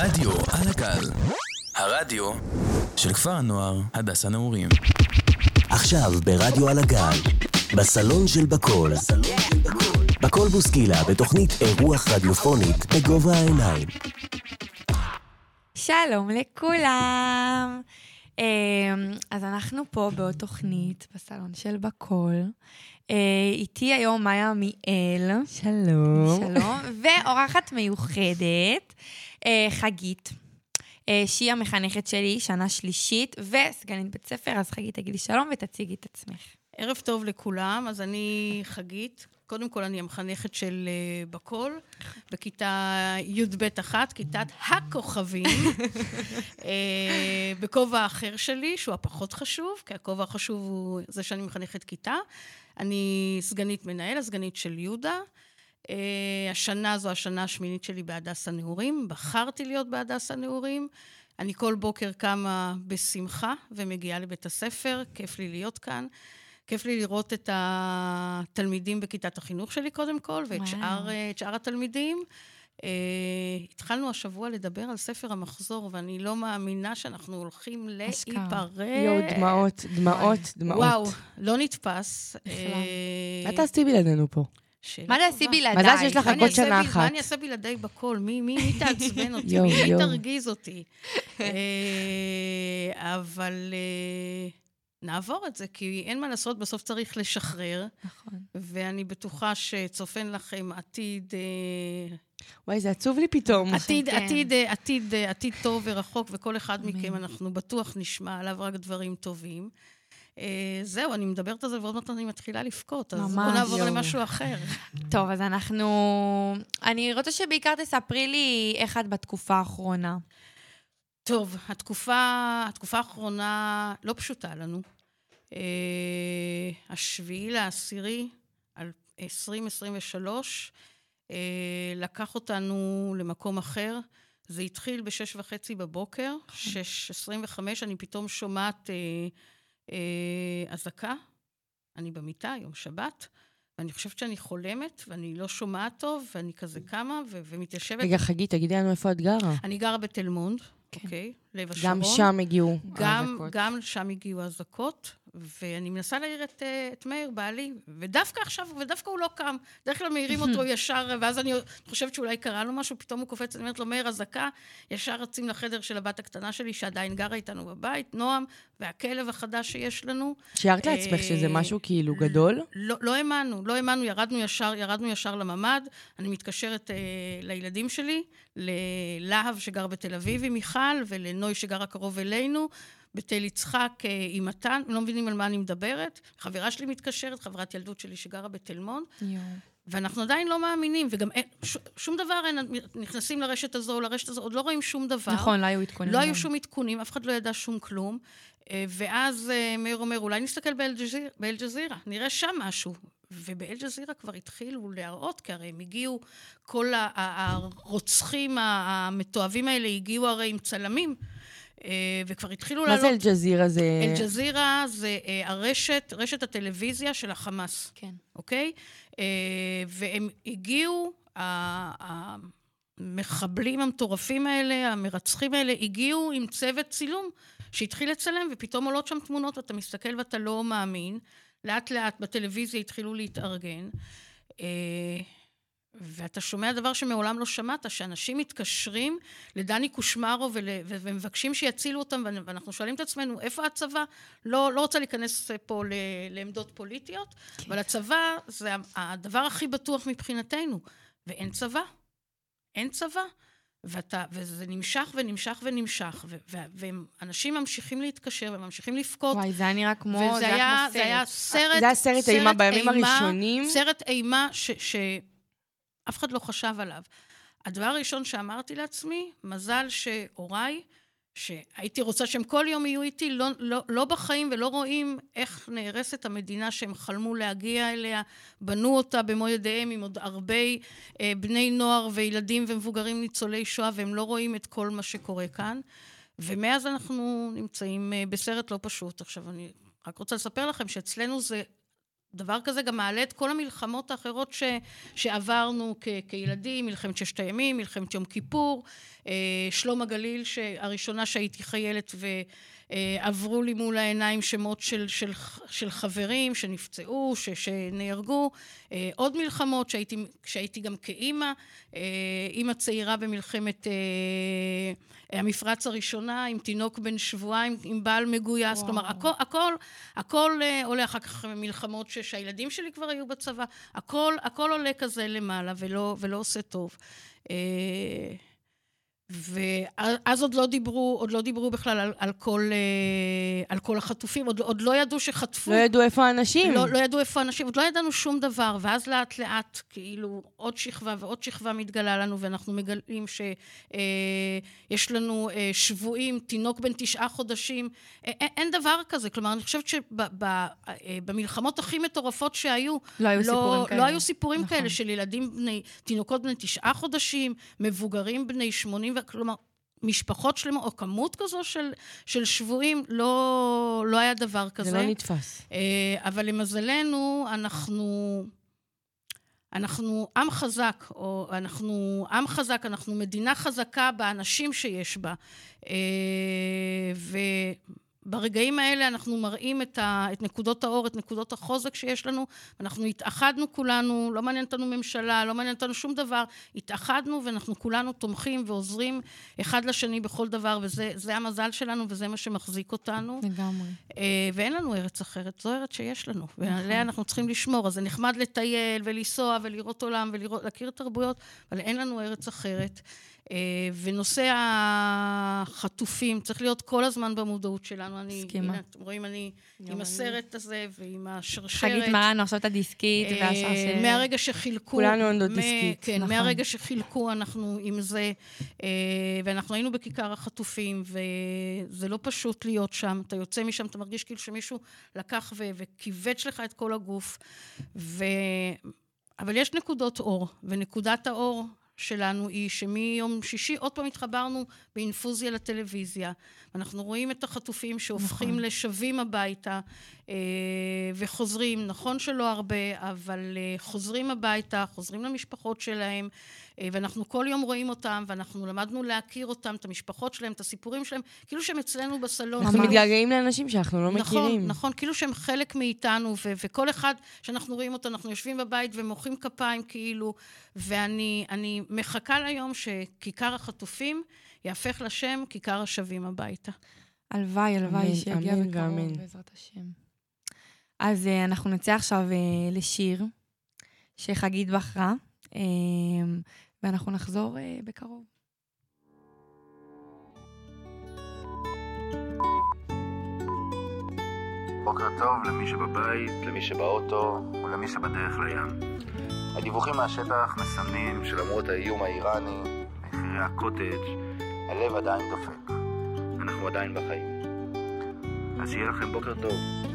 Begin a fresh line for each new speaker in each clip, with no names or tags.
רדיו על הגל, הרדיו של כפר הנוער הדס הנעורים.
עכשיו ברדיו על הגל, בסלון של בקול. בקול בוסקילה בתוכנית אירוח רדיופונית בגובה העיניים.
שלום לכולם. אמ, אז אנחנו פה בעוד תוכנית בסלון של בקול. אה, איתי היום מאיה עמיאל.
שלום.
שלום. ואורחת מיוחדת, חגית. אה, שהיא המחנכת שלי, שנה שלישית, וסגנית בית ספר, אז חגית, תגידי שלום ותציגי את עצמך.
ערב טוב לכולם, אז אני חגית. קודם כל, אני המחנכת של אה, בקול, בכיתה י"ב אחת, כיתת הכוכבים, אה, בכובע האחר שלי, שהוא הפחות חשוב, כי הכובע החשוב הוא זה שאני מחנכת כיתה. אני סגנית מנהל, הסגנית של יהודה. Uh, השנה זו השנה השמינית שלי בהדס הנעורים. בחרתי להיות בהדס הנעורים. אני כל בוקר קמה בשמחה ומגיעה לבית הספר, כיף לי להיות כאן. כיף לי לראות את התלמידים בכיתת החינוך שלי קודם כל, ואת שאר, אה, שאר התלמידים. Uh, התחלנו השבוע לדבר על ספר המחזור, ואני לא מאמינה שאנחנו הולכים להיפרד.
יואו, דמעות, דמעות, דמעות.
וואו, לא נתפס.
מה תעשי בלעדינו פה?
מה תעשי בלעדיי?
מזל שיש לך רק עוד שנה אחת.
מה אני אעשה בלעדיי בקול? מי, מי, מי תעצבן אותי? מי תרגיז אותי? אבל נעבור את זה, כי אין מה לעשות, בסוף צריך לשחרר.
נכון.
ואני בטוחה שצופן לכם עתיד...
וואי, זה עצוב לי פתאום.
עתיד, כן. עתיד, עתיד, עתיד טוב ורחוק, וכל אחד מכם, אנחנו בטוח נשמע עליו רק דברים טובים. אה, זהו, אני מדברת על זה ועוד מעט אני מתחילה לבכות, אז בואו נעבור למשהו אחר.
טוב, אז אנחנו... אני רוצה שבעיקר תספרי לי איך את בתקופה האחרונה.
טוב, התקופה, התקופה האחרונה לא פשוטה לנו. אה, השביעי לעשירי, 2023, אה, לקח אותנו למקום אחר. זה התחיל בשש וחצי בבוקר, שש עשרים וחמש, אני פתאום שומעת אזעקה. אני במיטה, יום שבת, ואני חושבת שאני חולמת, ואני לא שומעת טוב, ואני כזה קמה ו- ומתיישבת.
רגע, חגית, תגידי לנו איפה את גרה.
אני גרה בתל מונד,
כן.
אוקיי? לב השרון.
גם שם הגיעו
גם,
האזעקות.
גם שם הגיעו אזעקות, ואני מנסה להעיר את, אה, את מאיר, בעלי, ודווקא עכשיו, ודווקא הוא לא קם. בדרך כלל מעירים אותו ישר, ואז אני חושבת שאולי קרה לו משהו, פתאום הוא קופץ, אני אומרת לו, מאיר, אזעקה, ישר רצים לחדר של הבת הקטנה שלי, שעדיין גרה איתנו בבית, נועם, והכלב החדש שיש לנו.
שיערת לעצמך שזה משהו כאילו גדול?
לא, לא האמנו, לא האמנו, ירדנו ישר, ירדנו ישר לממ"ד. אני מתקשרת אה, לילדים שלי, ללהב שגר בתל אביב עם מיכל, ולנוי שגרה קרוב אלינו, בתל יצחק אה, עם מתן, לא מבינים על מה אני מדברת. חברה שלי מתקשרת, חברת ילדות שלי שגרה בתל מונד. ואנחנו עדיין לא מאמינים, וגם אין, ש, שום דבר אין, נכנסים לרשת הזו או לרשת הזו, עוד לא רואים שום דבר.
נכון, לא היו עדכונים.
לא היו שום עדכונים, אף אחד לא ידע שום כלום. אה, ואז אה, מאיר אומר, אולי נסתכל באל-ג'זירה, באל נראה שם משהו. ובאל-ג'זירה כבר התחילו להראות, כי הרי הם הגיעו, כל הרוצחים המתועבים האלה הגיעו הרי עם צלמים. וכבר התחילו
לעלות... מה זה אל-ג'זירה? זה...
אל-ג'זירה זה הרשת, רשת הטלוויזיה של החמאס.
כן.
אוקיי? והם הגיעו, המחבלים המטורפים האלה, המרצחים האלה, הגיעו עם צוות צילום שהתחיל לצלם, ופתאום עולות שם תמונות, ואתה מסתכל ואתה לא מאמין. לאט לאט בטלוויזיה התחילו להתארגן. ואתה שומע דבר שמעולם לא שמעת, שאנשים מתקשרים לדני קושמרו ול, ומבקשים שיצילו אותם, ואנחנו שואלים את עצמנו, איפה הצבא? לא, לא רוצה להיכנס פה ל, לעמדות פוליטיות, כן. אבל הצבא זה הדבר הכי בטוח מבחינתנו, ואין צבא. אין צבא. ואתה, וזה נמשך ונמשך ונמשך, ו, ו, ואנשים ממשיכים להתקשר וממשיכים לבכות.
וואי, זה היה נראה כמו,
זה היה, זה היה סרט,
זה היה סרט אימה בימים הראשונים.
סרט אימה ש... ש אף אחד לא חשב עליו. הדבר הראשון שאמרתי לעצמי, מזל שהוריי, שהייתי רוצה שהם כל יום יהיו איתי, לא, לא, לא בחיים ולא רואים איך נהרסת המדינה שהם חלמו להגיע אליה, בנו אותה במו ידיהם עם עוד הרבה אה, בני נוער וילדים ומבוגרים ניצולי שואה, והם לא רואים את כל מה שקורה כאן. ומאז אנחנו נמצאים אה, בסרט לא פשוט. עכשיו, אני רק רוצה לספר לכם שאצלנו זה דבר כזה גם מעלה את כל המלחמות האחרות ש, שעברנו כ, כילדים, מלחמת ששת הימים, מלחמת יום כיפור, אה, שלום הגליל, הראשונה שהייתי חיילת ועברו לי מול העיניים שמות של, של, של חברים שנפצעו, ש, שנהרגו, אה, עוד מלחמות שהייתי, שהייתי גם כאימא, אה, אימא צעירה במלחמת המפרץ הראשונה, עם תינוק בן שבועיים, עם בעל מגויס, כלומר, הכל, הכל, הכל עולה אחר כך מלחמות ש, שהילדים שלי כבר היו בצבא, הכל, הכל עולה כזה למעלה ולא, ולא עושה טוב. ואז עוד לא דיברו, עוד לא דיברו בכלל על, על, כל, אה, על כל החטופים, עוד, עוד לא ידעו שחטפו.
לא ידעו איפה האנשים.
לא, לא ידעו איפה האנשים, עוד לא ידענו שום דבר, ואז לאט לאט, כאילו, עוד שכבה ועוד שכבה מתגלה לנו, ואנחנו מגלים שיש אה, לנו אה, שבויים, תינוק בן תשעה חודשים, אה, אין דבר כזה. כלומר, אני חושבת שבמלחמות הכי מטורפות שהיו,
לא היו לא, סיפורים כאלה.
לא היו סיפורים נכון. כאלה של ילדים בני, תינוקות בני תשעה חודשים, מבוגרים בני שמונים כלומר, משפחות שלמות, או כמות כזו של, של שבויים, לא, לא היה דבר כזה.
זה לא נתפס.
אה, אבל למזלנו, אנחנו... אנחנו עם חזק, או אנחנו עם חזק, אנחנו מדינה חזקה באנשים שיש בה. אה, ו... ברגעים האלה אנחנו מראים את, ה, את נקודות האור, את נקודות החוזק שיש לנו. אנחנו התאחדנו כולנו, לא מעניין אותנו ממשלה, לא מעניין אותנו שום דבר. התאחדנו ואנחנו כולנו תומכים ועוזרים אחד לשני בכל דבר, וזה המזל שלנו וזה מה שמחזיק אותנו.
לגמרי.
אה, ואין לנו ארץ אחרת, זו ארץ שיש לנו, נכון. ועליה אנחנו צריכים לשמור. אז זה נחמד לטייל ולנסוע ולראות עולם ולהכיר תרבויות, אבל אין לנו ארץ אחרת. אה, ונושא החטופים צריך להיות כל הזמן במודעות שלנו.
מסכימה.
הנה, אתם רואים, אני עם הסרט הזה ועם השרשרת.
חגית מרנו עכשיו את הדיסקית
אה, והשרשרת. מהרגע שחילקו...
כולנו עומדות דיסקית.
כן, נכון. מהרגע שחילקו אנחנו עם זה, אה, ואנחנו היינו בכיכר החטופים, וזה לא פשוט להיות שם. אתה יוצא משם, אתה מרגיש כאילו שמישהו לקח וכיווץ לך את כל הגוף. ו... אבל יש נקודות אור, ונקודת האור שלנו היא שמיום שישי עוד פעם התחברנו באינפוזיה לטלוויזיה. אנחנו רואים את החטופים שהופכים נכון. לשבים הביתה אה, וחוזרים, נכון שלא הרבה, אבל אה, חוזרים הביתה, חוזרים למשפחות שלהם, ואנחנו כל יום רואים אותם, ואנחנו למדנו להכיר אותם, את המשפחות שלהם, את הסיפורים שלהם, כאילו שהם אצלנו בסלון.
אנחנו מתגעגעים לאנשים שאנחנו לא
נכון,
מכירים.
נכון, כאילו שהם חלק מאיתנו, ו- וכל אחד שאנחנו רואים אותו, אנחנו יושבים בבית ומוחאים כפיים כאילו, ואני מחכה ליום שכיכר החטופים יהפך לשם כיכר השבים הביתה.
הלוואי, הלוואי, שיגיע בקרוב, בעזרת השם. אז uh, אנחנו נצא עכשיו uh, לשיר שחגית בחרה, uh, ואנחנו נחזור uh, בקרוב.
בוקר טוב למי שבבית, למי שבאוטו ולמי שבדרך לים. הדיווחים מהשטח מסמנים שלמרות האיום האיראני, מחירי הקוטג', הלב עדיין דופק. אנחנו עדיין בחיים. אז שיהיה לכם בוקר טוב.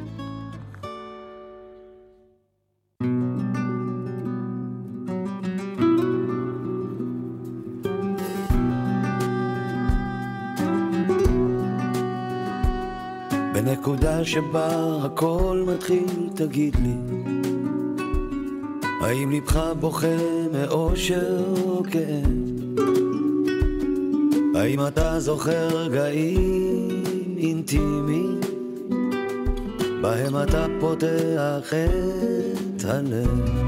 שבה הכל מתחיל, תגיד לי, האם ליבך בוכה מאושר או כאב? האם אתה זוכר רגעים אינטימיים בהם אתה פותח את הלב?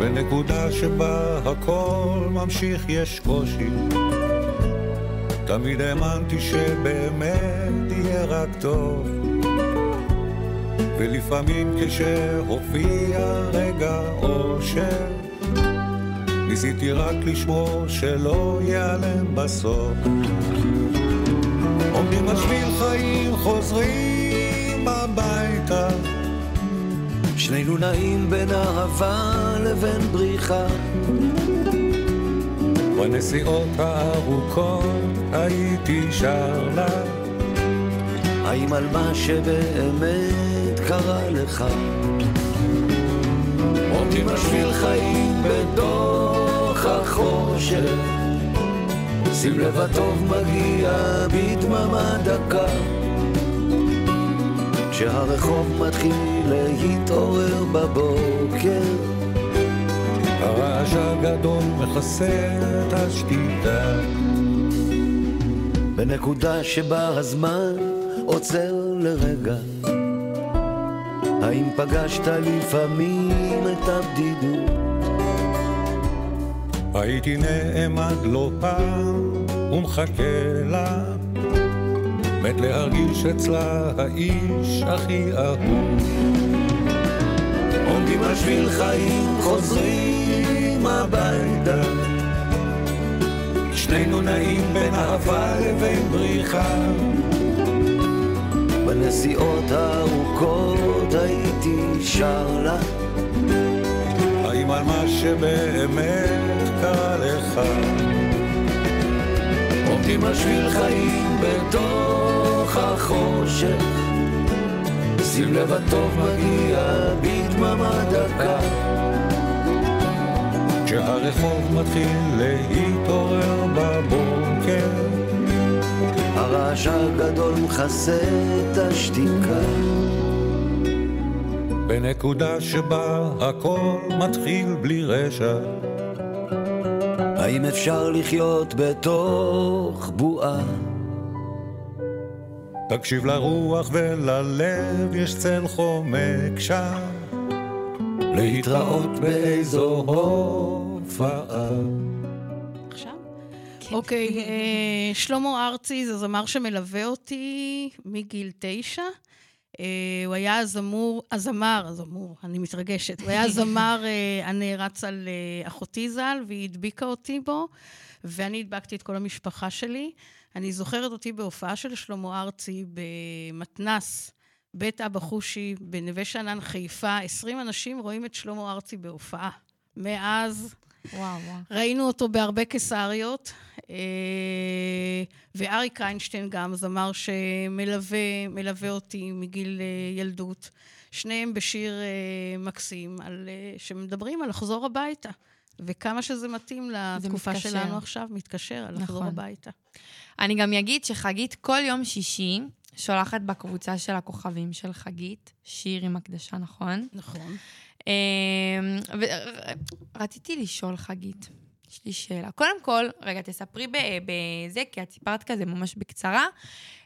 בנקודה שבה הכל ממשיך יש קושי תמיד האמנתי שבאמת יהיה רק טוב. ולפעמים כשהופיע רגע אושר ניסיתי רק לשמור שלא ייעלם בסוף. עומדים על שביל חיים חוזרים הביתה.
שנינו נעים בין אהבה לבין בריחה.
בנסיעות הארוכות הייתי שר לה
האם על מה שבאמת קרה לך עומדים על שביל חיים בתוך החושך שים לב הטוב מגיע בדממה דקה כשהרחוב מתחיל להתעורר בבוקר.
הרעש הגדול מכסה את השתיקה.
בנקודה שבה הזמן עוצר לרגע. האם פגשת לפעמים את הבדידות?
הייתי נעמד לא פעם ומחכה לה, מת להרגיש אצלה האיש הכי אהוב.
עומדים על שביל חיים, חוזרים הביתה.
שנינו נעים בין אהבה לבין בריחה.
בנסיעות הארוכות הייתי שר לה.
האם על מה שבאמת קרה לך?
עומדים על שביל חיים בתוך החושך. שים לב הטוב מגיע בדממה דקה.
כשהרחוב מתחיל להתעורר בבוקר,
הרעש הגדול מכסה את השתיקה.
בנקודה שבה הכל מתחיל בלי רשע.
האם אפשר לחיות בתוך בועה?
תקשיב לרוח וללב, יש צל חומק שם. להתראות באיזו הופעה.
עכשיו? אוקיי, אה, שלמה ארצי זה זמר שמלווה אותי מגיל תשע. אה, הוא היה הזמור, הזמר, הזמור, אני מתרגשת. הוא היה הזמר אה, הנערץ על אה, אחותי ז"ל, והיא הדביקה אותי בו, ואני הדבקתי את כל המשפחה שלי. אני זוכרת אותי בהופעה של שלמה ארצי במתנס, בית אבא חושי, בנווה שאנן, חיפה. 20 אנשים רואים את שלמה ארצי בהופעה. מאז
וואו.
ראינו אותו בהרבה קיסריות, אה, ואריק איינשטיין גם, זמר שמלווה אותי מגיל אה, ילדות. שניהם בשיר אה, מקסים, על, שמדברים על לחזור הביתה. וכמה שזה מתאים לתקופה
מתקשר.
שלנו עכשיו, מתקשר על לחזור
נכון.
הביתה.
אני גם אגיד שחגית כל יום שישי שולחת בקבוצה של הכוכבים של חגית, שיר עם הקדשה, נכון?
נכון.
ורציתי לשאול, חגית, יש לי שאלה. קודם כל, רגע, תספרי בזה, כי את סיפרת כזה ממש בקצרה.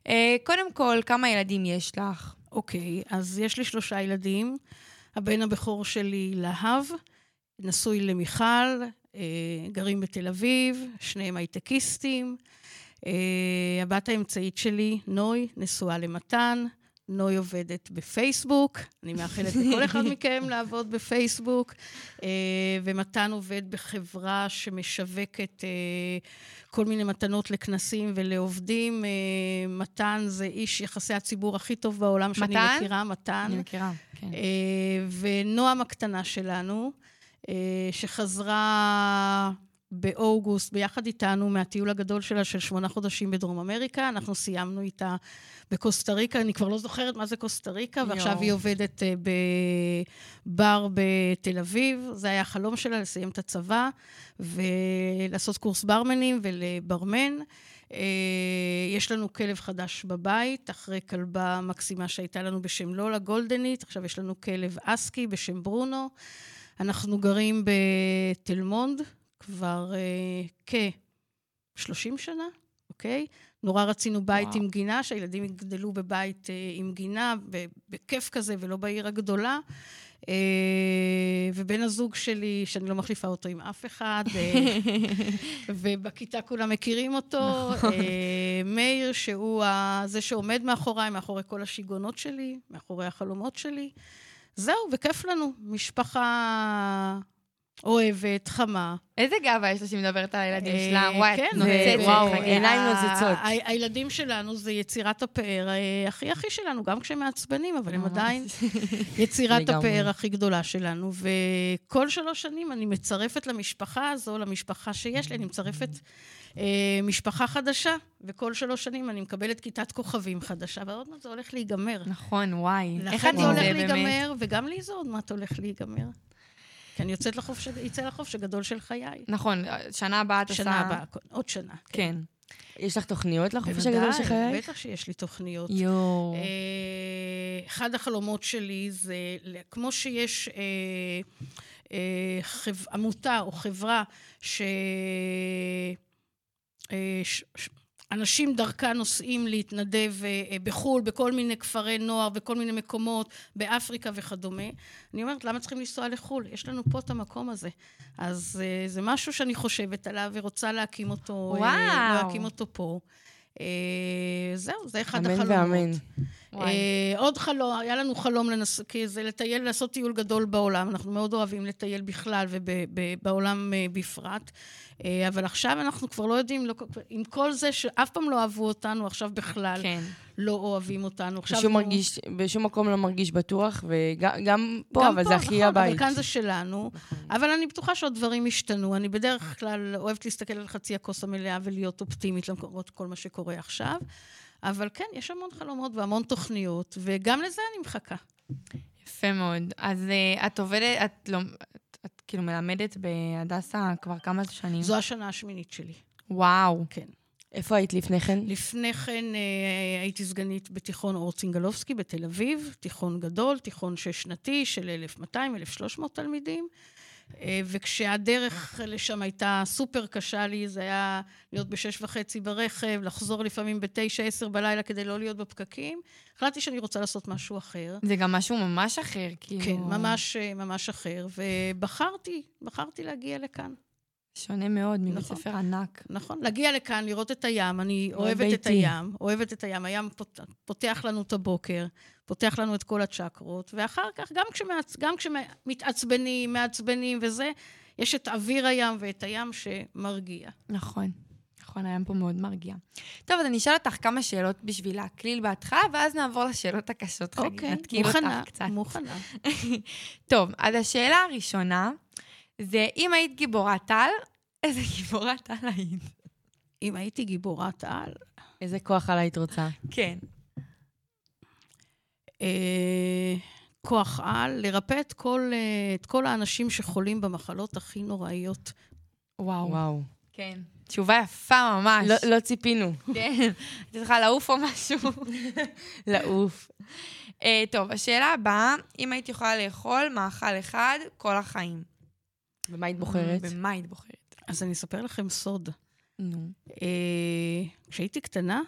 אה, קודם כל, כמה ילדים יש לך?
אוקיי, אז יש לי שלושה ילדים. הבן הבכור שלי, להב, נשוי למיכל, אה, גרים בתל אביב, שניהם הייטקיסטים. אה, הבת האמצעית שלי, נוי, נשואה למתן. נוי עובדת בפייסבוק, אני מאחלת לכל אחד מכם לעבוד בפייסבוק, אה, ומתן עובד בחברה שמשווקת אה, כל מיני מתנות לכנסים ולעובדים. אה, מתן זה איש יחסי הציבור הכי טוב בעולם שאני
מתן?
מכירה, מתן.
אני מכירה, כן.
ונועם הקטנה שלנו, שחזרה באוגוסט ביחד איתנו מהטיול הגדול שלה של שמונה חודשים בדרום אמריקה. אנחנו סיימנו איתה בקוסטה ריקה, אני כבר לא זוכרת מה זה קוסטה ריקה, ועכשיו. היא עובדת אה, בבר בתל אביב. זה היה החלום שלה, לסיים את הצבא ולעשות קורס ברמנים ולברמן. אה, יש לנו כלב חדש בבית, אחרי כלבה מקסימה שהייתה לנו בשם לולה גולדנית, עכשיו יש לנו כלב אסקי בשם ברונו. אנחנו גרים בתל מונד כבר אה, כ-30 שנה, אוקיי? נורא רצינו בית
וואו.
עם גינה, שהילדים יגדלו בבית אה, עם גינה, בכיף כזה ולא בעיר הגדולה. אה, ובן הזוג שלי, שאני לא מחליפה אותו עם אף אחד, אה, ובכיתה כולם מכירים אותו,
נכון.
אה, מאיר, שהוא ה- זה שעומד מאחוריי, מאחורי כל השיגעונות שלי, מאחורי החלומות שלי. זהו, וכיף לנו. משפחה אוהבת, חמה.
איזה גאווה יש לה שהיא מדברת על הילדים
אה,
שלה? וואי,
כן,
נוצצת,
וואו. עיניים נוצצות.
הילדים שלנו זה יצירת הפאר אה, הכי הכי שלנו, גם כשהם מעצבנים, אבל הם. עדיין יצירת. הפאר הכי גדולה שלנו. וכל שלוש שנים אני מצרפת למשפחה הזו, למשפחה שיש לי, אני מצרפת אה, משפחה חדשה, וכל שלוש שנים אני מקבלת כיתת כוכבים חדשה, ועוד מעט זה הולך להיגמר.
נכון, וואי. איך
לכן זה הולך? להיגמר, וגם לי זה עוד מעט הולך להיגמר. כי אני יוצאת לחופש, יצא לחופש הגדול של חיי.
נכון, שנה הבאה את עושה...
שנה הבאה, עוד שנה.
כן.
יש לך תוכניות לחופש הגדול של
בוודאי,
חייך?
בטח שיש לי תוכניות.
יואו.
אה, אחד החלומות שלי זה, כמו שיש אה, אה, עמותה או חברה ש... אנשים דרכה נוסעים להתנדב אה, אה, בחו"ל, בכל מיני כפרי נוער, בכל מיני מקומות, באפריקה וכדומה. אני אומרת, למה צריכים לנסוע לחו"ל? יש לנו פה את המקום הזה. אז אה, זה משהו שאני חושבת עליו ורוצה להקים אותו,
וואו.
להקים אותו פה. זהו, זה אחד
אמן
החלומות.
ואמן.
אה, עוד חלום, היה לנו חלום לנס... כי זה לטייל, לעשות טיול גדול בעולם. אנחנו מאוד אוהבים לטייל בכלל ובעולם בפרט. אה, אבל עכשיו אנחנו כבר לא יודעים, לא, עם כל זה שאף פעם לא אהבו אותנו, עכשיו בכלל
כן.
לא אוהבים אותנו. עכשיו
בשום,
הוא-
מרגיש, בשום מקום לא מרגיש בטוח, וגם גם פה,
גם
אבל
פה,
זה הכי
נכון,
הבית.
אבל כאן זה שלנו. אבל אני בטוחה שעוד דברים השתנו. אני בדרך כלל אוהבת להסתכל על חצי הכוס המלאה ולהיות אופטימית למרות כל מה שקורה עכשיו. אבל כן, יש המון חלומות והמון תוכניות, וגם לזה אני מחכה.
יפה מאוד. אז uh, את עובדת, את לא... את, את כאילו מלמדת בהדסה כבר כמה שנים.
זו השנה השמינית שלי.
וואו.
כן.
איפה היית לפני כן?
לפני כן אה, הייתי סגנית בתיכון אור צינגלובסקי בתל אביב, תיכון גדול, תיכון שש-שנתי של 1,200-1,300 תלמידים. אה, וכשהדרך לשם הייתה סופר קשה לי, זה היה להיות בשש וחצי ברכב, לחזור לפעמים בתשע, עשר בלילה כדי לא להיות בפקקים. החלטתי שאני רוצה לעשות משהו אחר.
זה גם משהו ממש אחר, כאילו...
כן, ממש, אה, ממש אחר. ובחרתי, בחרתי להגיע לכאן.
שונה מאוד מבית
נכון.
ספר ענק.
נכון, להגיע לכאן, לראות את הים. אני אוהבת את
ביתי.
הים, אוהבת את הים. הים פות, פותח לנו את הבוקר, פותח לנו את כל הצ'קרות, ואחר כך, גם, כשמעצ, גם כשמתעצבנים, מעצבנים וזה, יש את אוויר הים ואת הים שמרגיע.
נכון. נכון, הים פה מאוד מרגיע. טוב, אז אני אשאל אותך כמה שאלות בשביל להקליל בהתחלה, ואז נעבור לשאלות הקשות, חגית.
אוקיי,
נתקיל
מוכנה,
אותך קצת.
מוכנה.
טוב, אז השאלה הראשונה זה, אם היית גיבורת על, איזה גיבורת על היית?
אם הייתי גיבורת על,
איזה כוח על היית רוצה?
כן.
אה, כוח על, לרפא את כל, אה, את כל האנשים שחולים במחלות הכי נוראיות.
וואו.
וואו.
כן. תשובה יפה ממש.
לא, לא ציפינו.
כן. הייתי צריכה לעוף או משהו.
לעוף.
uh, טוב, השאלה הבאה, אם היית יכולה לאכול מאכל אחד כל החיים.
ומה היית בוחרת?
במה היית בוחרת?
אז אני אספר לכם סוד.
נו.
אה, כשהייתי קטנה,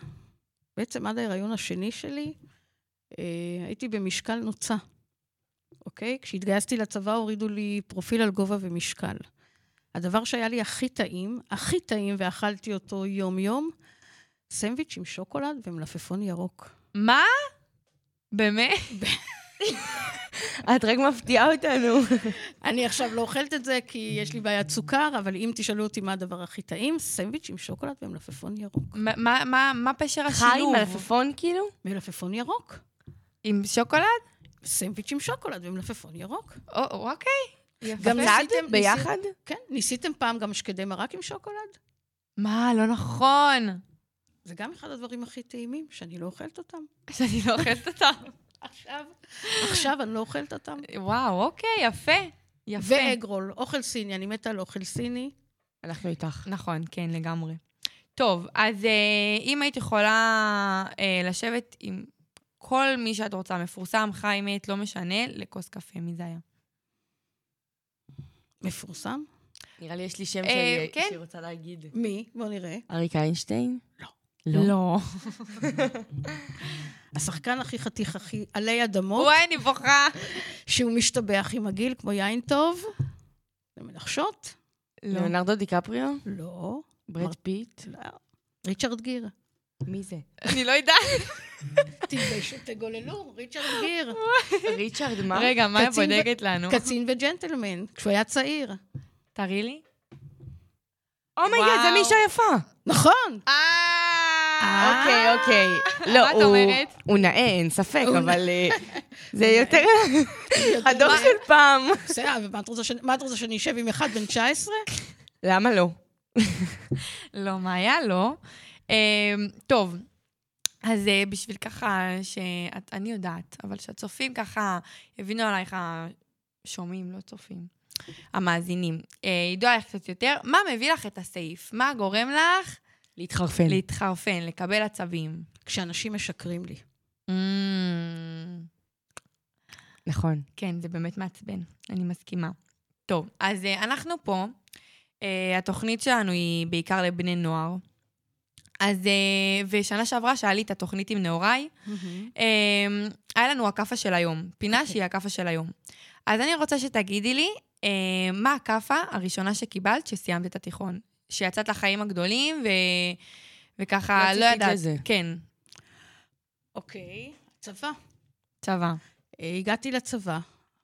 בעצם עד ההיריון השני שלי, הייתי במשקל נוצה, אוקיי? כשהתגייסתי לצבא הורידו לי פרופיל על גובה ומשקל. הדבר שהיה לי הכי טעים, הכי טעים, ואכלתי אותו יום-יום, סנדוויץ' עם שוקולד ומלפפון ירוק.
מה? באמת?
את רק מפתיעה אותנו.
אני עכשיו לא אוכלת את זה כי יש לי בעיית סוכר, אבל אם תשאלו אותי מה הדבר הכי טעים, סנדוויץ' עם שוקולד ומלפפון ירוק.
מה- מה- מה- מה פשר
חי
השילוב?
מלפפון כאילו?
מלפפון ירוק.
עם שוקולד?
סנדוויץ' עם שוקולד ומלפפון ירוק.
או, אוקיי. יפה.
גם? ניסיתם-
ביחד?
כן, ניסיתם פעם גם שקדי מרק עם שוקולד?
מה, לא נכון.
זה גם אחד הדברים הכי טעימים, שאני לא אוכלת אותם.
שאני לא אוכלת אותם.
עכשיו, עכשיו אני לא אוכלת אותם.
וואו, אוקיי, יפה. יפה.
ואגרול, אוכל סיני, אני מתה על אוכל סיני.
אנחנו איתך.
נכון, כן, לגמרי. טוב, אז אה, אם היית יכולה אה, לשבת עם כל מי שאת רוצה, מפורסם, חי, מת, לא משנה, לכוס קפה, מי זה היה?
מפורסם?
נראה לי יש לי שם
אה,
שאני
כן.
רוצה להגיד.
מי? בוא נראה.
אריק איינשטיין?
לא.
לא.
השחקן הכי חתיך, הכי עלי אדמות,
וואי, אני בוכה.
שהוא משתבח עם הגיל, כמו יין טוב. ומנחשות?
לא.
ליאונרדו דיקפריו?
לא.
ברד פיט?
לא. ריצ'רד גיר.
מי זה?
אני לא יודעת.
תתביישו, תגגלו, ריצ'רד גיר.
ריצ'רד, מה?
רגע, מה
ו-
בודקת לנו?
קצין וג'נטלמן, כשהוא היה צעיר.
תראי לי.
אומייגד, זה
וואו.
מישה יפה.
נכון.
אה,
אוקיי, אוקיי. לא,
את
הוא- נאה, אין ספק, אבל אה, זה יותר הדור של פעם.
בסדר, ומה את רוצה את רוצה שאני אשב עם אחד בן 19?
למה לא?
לא, מה היה? לא. אה, טוב, אז אה, בשביל ככה, שאת, אני יודעת, אבל שהצופים ככה יבינו עלייך, השומעים, לא צופים, המאזינים, אה, ידעו עלייך קצת יותר, מה מביא לך את הסעיף? מה גורם לך
להתחרפן.
להתחרפן, לקבל עצבים.
כשאנשים משקרים לי.
Mm,
נכון.
כן, זה באמת מעצבן, אני מסכימה. טוב, אז אה, אנחנו פה, התוכנית שלנו היא בעיקר לבני נוער. אז, אה, ושנה שעברה, שהיה לי את התוכנית עם נעוריי, אה, היה לנו הכאפה של היום, פינה שהיא הכאפה של היום. אז אני רוצה שתגידי לי, אה, מה הכאפה הראשונה שקיבלת כשסיימת את התיכון? שיצאת לחיים הגדולים, ו... וככה,
לא
לא ידעת.
לזה.
כן,
אוקיי, צבא.
צבא.
אה, הגעתי לצבא,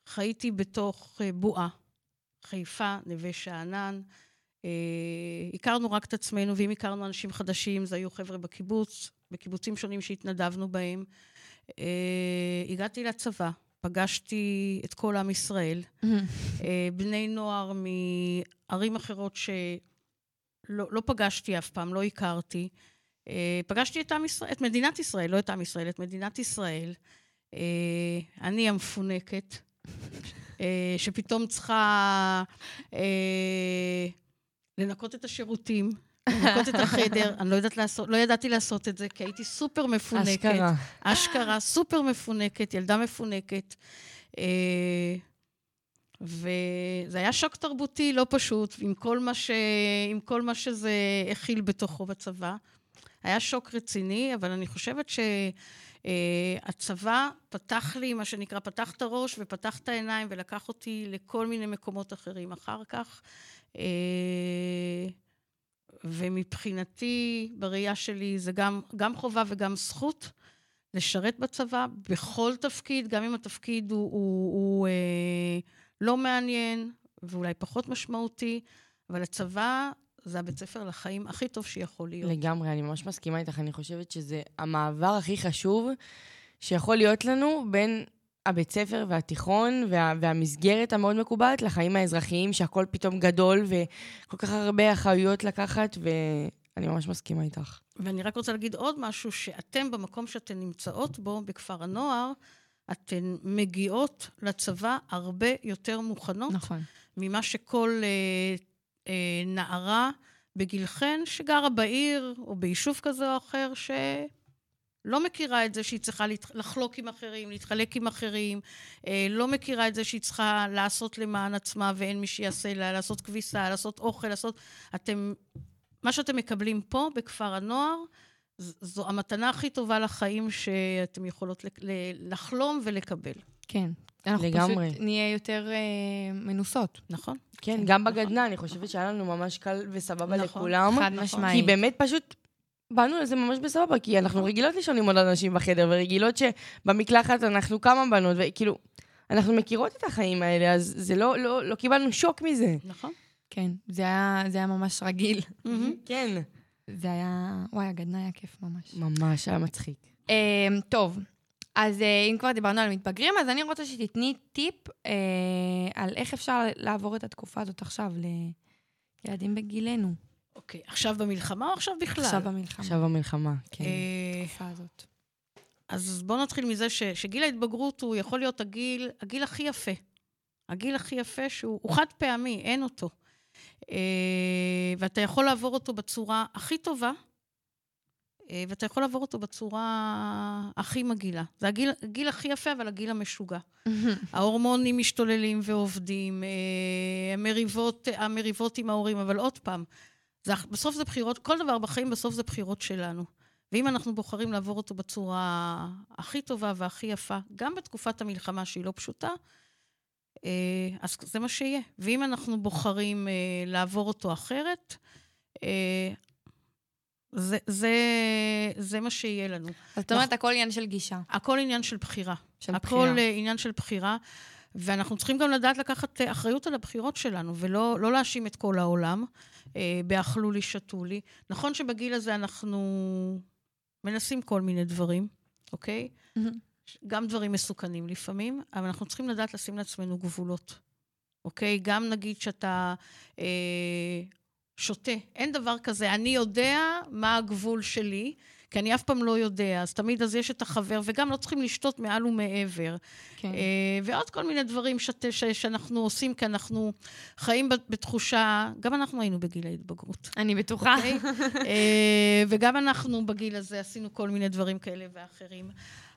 חייתי בתוך בועה, חיפה, נווה שאנן. אה, הכרנו רק את עצמנו, ואם הכרנו אנשים חדשים, זה היו חבר'ה בקיבוץ, בקיבוצים שונים שהתנדבנו בהם. אה, הגעתי לצבא, פגשתי את כל עם ישראל, אה, בני נוער מערים אחרות שלא לא פגשתי אף פעם, לא הכרתי. אה, פגשתי את עם ישראל, את מדינת ישראל, לא את עם ישראל, את מדינת ישראל. אה, אני המפונקת, שפתאום צריכה אה, לנקות את השירותים, לנקות את החדר. אני לא, יודעת לעשות, לא ידעתי לעשות את זה, כי הייתי סופר מפונקת.
אשכרה.
אשכרה, סופר מפונקת, ילדה מפונקת. אה, וזה היה שוק תרבותי לא פשוט, עם כל מה, ש... עם כל מה שזה הכיל בתוכו בצבא. היה שוק רציני, אבל אני חושבת שהצבא פתח לי, מה שנקרא, פתח את הראש ופתח את העיניים ולקח אותי לכל מיני מקומות אחרים אחר כך. אה, ומבחינתי, בראייה שלי, זה גם, גם חובה וגם זכות לשרת בצבא בכל תפקיד, גם אם התפקיד הוא, הוא, הוא אה, לא מעניין ואולי פחות משמעותי, אבל הצבא זה הבית ספר לחיים הכי טוב שיכול להיות.
לגמרי, אני ממש מסכימה איתך. אני חושבת שזה המעבר הכי חשוב שיכול להיות לנו בין הבית ספר והתיכון וה, והמסגרת המאוד מקובלת לחיים האזרחיים, שהכל פתאום גדול וכל כך הרבה אחריות לקחת, ואני ממש מסכימה איתך.
ואני רק רוצה להגיד עוד משהו, שאתם במקום שאתן נמצאות בו, בכפר הנוער, אתן מגיעות לצבא הרבה יותר מוכנות
נכון.
ממה שכל אה, אה, נערה בגילכן שגרה בעיר או ביישוב כזה או אחר, שלא מכירה את זה שהיא צריכה לחלוק עם אחרים, להתחלק עם אחרים, אה, לא מכירה את זה שהיא צריכה לעשות למען עצמה ואין מי שיעשה לה, לעשות כביסה, לעשות אוכל, לעשות... אתם... מה שאתם מקבלים פה, בכפר הנוער, זו המתנה הכי טובה לחיים שאתם יכולות לחלום ולקבל.
כן. אנחנו
לגמרי.
פשוט נהיה יותר אה, מנוסות.
נכון?
כן, גם בגדנ"ע, אני חושבת שהיה לנו ממש קל וסבבה
נכון,
לכולם.
חד
נכון.
משמעית.
כי באמת פשוט באנו לזה ממש בסבבה, כי אנחנו רגילות לישון עם עוד אנשים בחדר, ורגילות שבמקלחת אנחנו כמה בנות, וכאילו, אנחנו מכירות את החיים האלה, אז זה לא, לא, לא קיבלנו שוק מזה.
נכון?
כן, זה היה, זה היה ממש רגיל.
כן.
זה היה... וואי, הגדנ"ע היה כיף ממש.
ממש, היה מצחיק.
אה, טוב, אז אה, אם כבר דיברנו על מתבגרים, אז אני רוצה שתתני טיפ אה, על איך אפשר לעבור את התקופה הזאת עכשיו לילדים בגילנו.
אוקיי, עכשיו במלחמה או עכשיו בכלל?
עכשיו במלחמה.
עכשיו המלחמה, כן.
אה,
בתקופה הזאת.
אז בואו נתחיל מזה ש, שגיל ההתבגרות הוא יכול להיות הגיל, הגיל הכי יפה. הגיל הכי יפה שהוא הוא חד פעמי, אין אותו. אה, ואתה יכול לעבור אותו בצורה הכי טובה, אה, ואתה יכול לעבור אותו בצורה הכי מגעילה. זה הגיל, הגיל הכי יפה, אבל הגיל המשוגע. ההורמונים משתוללים ועובדים, אה, המריבות, המריבות עם ההורים, אבל עוד פעם, זה, בסוף זה בחירות, כל דבר בחיים בסוף זה בחירות שלנו. ואם אנחנו בוחרים לעבור אותו בצורה הכי טובה והכי יפה, גם בתקופת המלחמה שהיא לא פשוטה, אה, אז זה מה שיהיה. ואם אנחנו בוחרים אה, לעבור אותו אחרת, אה, זה, זה, זה מה שיהיה לנו.
זאת אומרת, הכל עניין של גישה.
הכל עניין של בחירה.
של
הכל
בחירה.
עניין של בחירה, ואנחנו צריכים גם לדעת לקחת אה, אחריות על הבחירות שלנו, ולא לא להאשים את כל העולם אה, באכלו לי, שתו לי. נכון שבגיל הזה אנחנו מנסים כל מיני דברים, אוקיי?
מהמם.
גם דברים מסוכנים לפעמים, אבל אנחנו צריכים לדעת לשים לעצמנו גבולות, אוקיי? גם נגיד שאתה אה, שותה, אין דבר כזה, אני יודע מה הגבול שלי, כי אני אף פעם לא יודע, אז תמיד אז יש את החבר, וגם לא צריכים לשתות מעל ומעבר.
כן.
אה, ועוד כל מיני דברים שת, ש, שאנחנו עושים, כי אנחנו חיים בתחושה, גם אנחנו היינו בגיל ההתבגרות.
אני בטוחה.
Okay? אוקיי? אה, וגם אנחנו בגיל הזה עשינו כל מיני דברים כאלה ואחרים.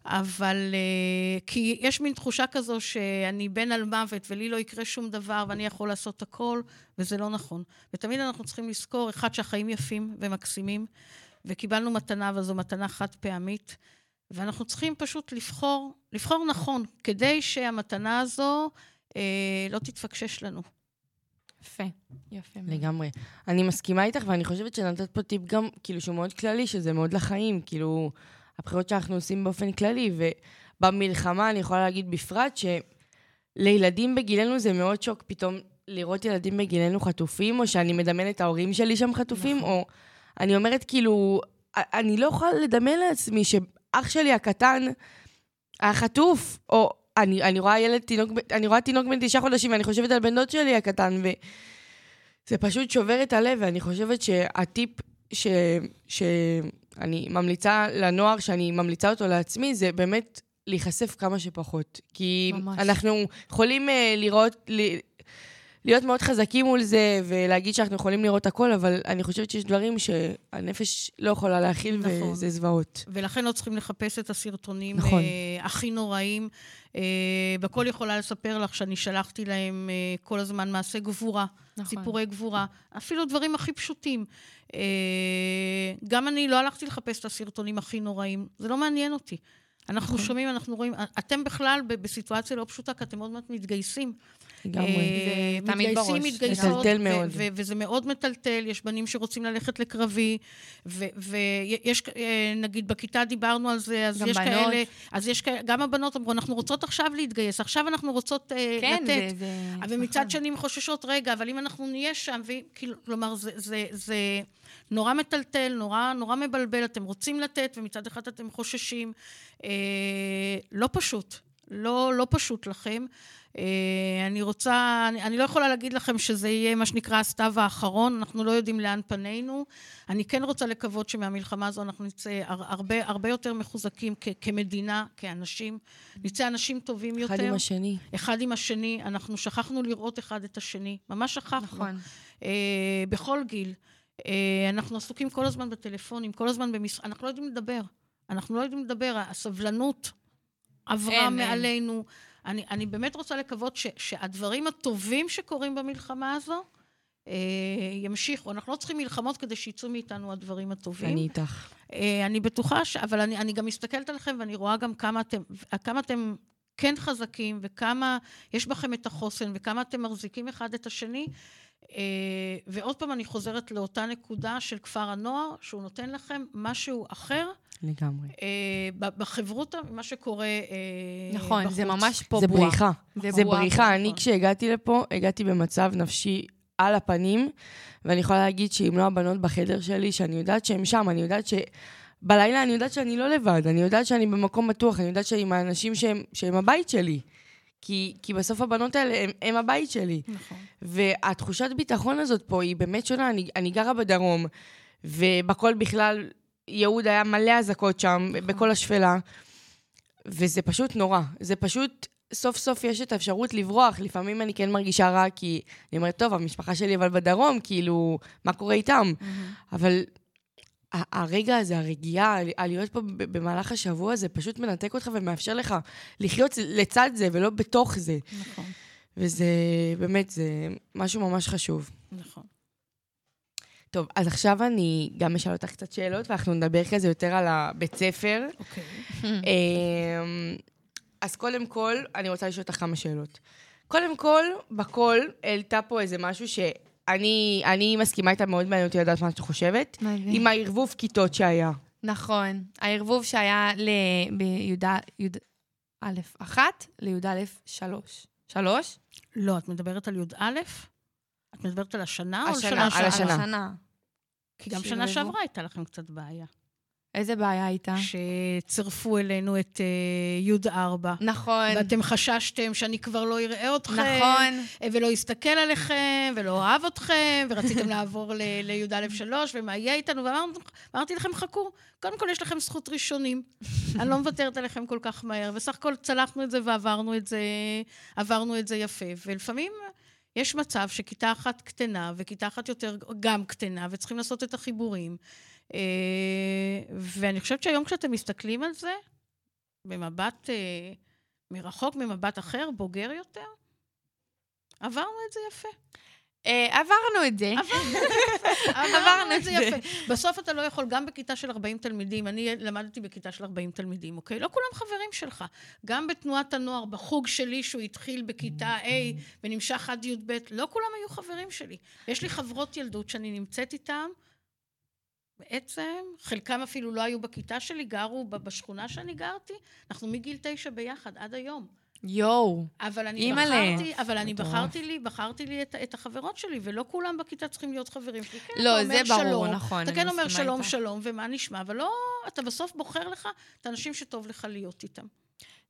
אבל uh, כי יש מין תחושה כזו שאני בן על מוות ולי לא יקרה שום דבר ואני יכול לעשות הכל, וזה לא נכון. ותמיד אנחנו צריכים לזכור, אחד, שהחיים יפים ומקסימים, וקיבלנו מתנה, אבל זו מתנה חד פעמית, ואנחנו צריכים פשוט לבחור, לבחור נכון, כדי שהמתנה הזו uh, לא תתפקשש לנו.
יפה, יפה.
לגמרי. אני מסכימה איתך, ואני חושבת שנתת פה טיפ גם, כאילו, שהוא מאוד כללי, שזה מאוד לחיים, כאילו... הבחירות שאנחנו עושים באופן כללי, ובמלחמה אני יכולה להגיד בפרט שלילדים בגילנו זה מאוד שוק פתאום לראות ילדים בגילנו חטופים, או שאני מדמיינת את ההורים שלי שם חטופים, נכון. או אני אומרת כאילו, אני לא יכולה לדמיין לעצמי שאח שלי הקטן היה חטוף, או אני, אני רואה ילד, תינוק, אני רואה תינוק בן תשעה חודשים, ואני חושבת על בן דוד שלי הקטן, וזה פשוט שובר את הלב, ואני חושבת שהטיפ ש... ש... אני ממליצה לנוער, שאני ממליצה אותו לעצמי, זה באמת להיחשף כמה שפחות. כי ממש. אנחנו יכולים uh, לראות, ל, להיות מאוד חזקים מול זה, ולהגיד שאנחנו יכולים לראות הכל, אבל אני חושבת שיש דברים שהנפש לא יכולה להכיל, נכון. וזה זוועות.
ולכן לא צריכים לחפש את הסרטונים נכון. uh, הכי נוראים. Uh, בכל יכולה לספר לך שאני שלחתי להם uh, כל הזמן מעשי גבורה, נכון. סיפורי גבורה, אפילו דברים הכי פשוטים. Uh, גם אני לא הלכתי לחפש את הסרטונים הכי נוראים, זה לא מעניין אותי. אנחנו נכון. שומעים, אנחנו רואים, אתם בכלל בסיטואציה לא פשוטה, כי אתם עוד מעט מתגייסים.
לגמרי.
אה, זה תמיד בראש.
מתגייסים, מתגייסות. מטלטל מאוד. וזה מאוד מטלטל, יש בנים שרוצים ללכת לקרבי, ויש, אה, נגיד, בכיתה דיברנו על זה, אז יש בנות. כאלה, אז יש כאלה, גם הבנות אמרו, אנחנו רוצות עכשיו להתגייס, עכשיו אנחנו רוצות אה, כן, לתת. זה, זה... ומצד נכון. שני הן חוששות, רגע, אבל אם אנחנו נהיה שם, כלומר, זה, זה, זה נורא מטלטל, נורא, נורא מבלבל, אתם רוצים לתת, ומצד אחד אתם חוששים. אה, לא פשוט. לא, לא פשוט לכם. אה, אני רוצה, אני, אני לא יכולה להגיד לכם שזה יהיה מה שנקרא הסתיו האחרון, אנחנו לא יודעים לאן פנינו. אני כן רוצה לקוות שמהמלחמה הזו אנחנו נצא הרבה, הרבה יותר מחוזקים כ, כמדינה, כאנשים. נצא אנשים טובים יותר.
אחד עם השני.
אחד עם השני. אנחנו שכחנו לראות אחד את השני. ממש שכחנו. נכון. אה, בכל גיל. אה, אנחנו עסוקים כל הזמן בטלפונים, כל הזמן במש... אנחנו לא יודעים לדבר. אנחנו לא יודעים לדבר. הסבלנות עברה אין, מעלינו. אין. אני, אני באמת רוצה לקוות ש, שהדברים הטובים שקורים במלחמה הזו אה, ימשיכו. אנחנו לא צריכים מלחמות כדי שיצאו מאיתנו הדברים הטובים.
אני איתך.
אה, אני בטוחה, ש, אבל אני, אני גם מסתכלת עליכם ואני רואה גם כמה אתם, כמה אתם כן חזקים וכמה יש בכם את החוסן וכמה אתם מחזיקים אחד את השני. אה, ועוד פעם אני חוזרת לאותה נקודה של כפר הנוער, שהוא נותן לכם משהו אחר.
לגמרי.
אה, בחברותה, מה שקורה אה,
נכון, בחוץ. זה ממש פה
זה בועה. בריחה. זה, זה בועה. בריחה. נכון. אני, כשהגעתי לפה, הגעתי במצב נפשי על הפנים, ואני יכולה להגיד שאם לא הבנות בחדר שלי, שאני יודעת שהן שם, אני יודעת ש... בלילה אני יודעת שאני לא לבד, אני יודעת שאני במקום בטוח, אני יודעת שאני עם האנשים שהם, שהם הבית שלי. כי, כי בסוף הבנות האלה הם, הם הבית שלי. נכון. והתחושת ביטחון הזאת פה היא באמת שונה. אני, אני גרה בדרום, ובכל בכלל, יהוד היה מלא אזעקות שם, נכון. בכל השפלה, וזה פשוט נורא. זה פשוט, סוף סוף יש את האפשרות לברוח. לפעמים אני כן מרגישה רע, כי אני אומרת, טוב, המשפחה שלי אבל בדרום, כאילו, מה קורה איתם? Mm-hmm. אבל הרגע הזה, הרגיעה, להיות פה במהלך השבוע, זה פשוט מנתק אותך ומאפשר לך לחיות לצד זה ולא בתוך זה. נכון. וזה, באמת, זה משהו ממש חשוב.
נכון.
טוב, אז עכשיו אני גם אשאל אותך קצת שאלות, ואנחנו נדבר כזה יותר על הבית ספר.
אוקיי.
אמ, אז קודם כל, אני רוצה לשאול אותך כמה שאלות. קודם כל, בכל העלתה פה איזה משהו ש... אני, אני מסכימה איתה, מאוד מעניין אותי לדעת מה את חושבת. מדהים. עם הערבוב כיתות שהיה.
נכון. הערבוב שהיה בי"א אחת לי"א שלוש. שלוש?
לא, את מדברת על י"א? את מדברת על השנה,
השנה או על השנה?
על השנה. כי גם שנה שעברה הייתה לכם קצת בעיה.
איזה בעיה הייתה?
שצירפו אלינו את uh, י' 4.
נכון.
ואתם חששתם שאני כבר לא אראה אתכם.
נכון.
ולא אסתכל עליכם, ולא אוהב אתכם, ורציתם לעבור לי"א 3, ומה יהיה איתנו, ואמרתי לכם, חכו, קודם כל יש לכם זכות ראשונים. אני לא מוותרת עליכם כל כך מהר, וסך הכל צלחנו את זה ועברנו את זה, עברנו את זה יפה. ולפעמים... יש מצב שכיתה אחת קטנה וכיתה אחת יותר גם קטנה, וצריכים לעשות את החיבורים. אה, ואני חושבת שהיום כשאתם מסתכלים על זה, במבט אה, מרחוק, ממבט אחר, בוגר יותר, עברנו את זה יפה.
אה, עברנו את זה.
עברנו את זה יפה. בסוף אתה לא יכול, גם בכיתה של 40 תלמידים, אני למדתי בכיתה של 40 תלמידים, אוקיי? לא כולם חברים שלך. גם בתנועת הנוער, בחוג שלי, שהוא התחיל בכיתה A ונמשך עד י"ב, לא כולם היו חברים שלי. יש לי חברות ילדות שאני נמצאת איתן, בעצם, חלקם אפילו לא היו בכיתה שלי, גרו בשכונה שאני גרתי, אנחנו מגיל תשע ביחד, עד היום.
יואו,
אבל אני אימא'לה. בחרתי, אבל אני בחרתי לי, בחרתי לי את, את החברות שלי, ולא כולם בכיתה צריכים להיות חברים שלי. כן,
לא, זה ברור,
שלום,
נכון.
אתה כן אומר שלום, איתה. שלום, ומה נשמע, אבל לא, אתה בסוף בוחר לך את האנשים שטוב לך להיות איתם.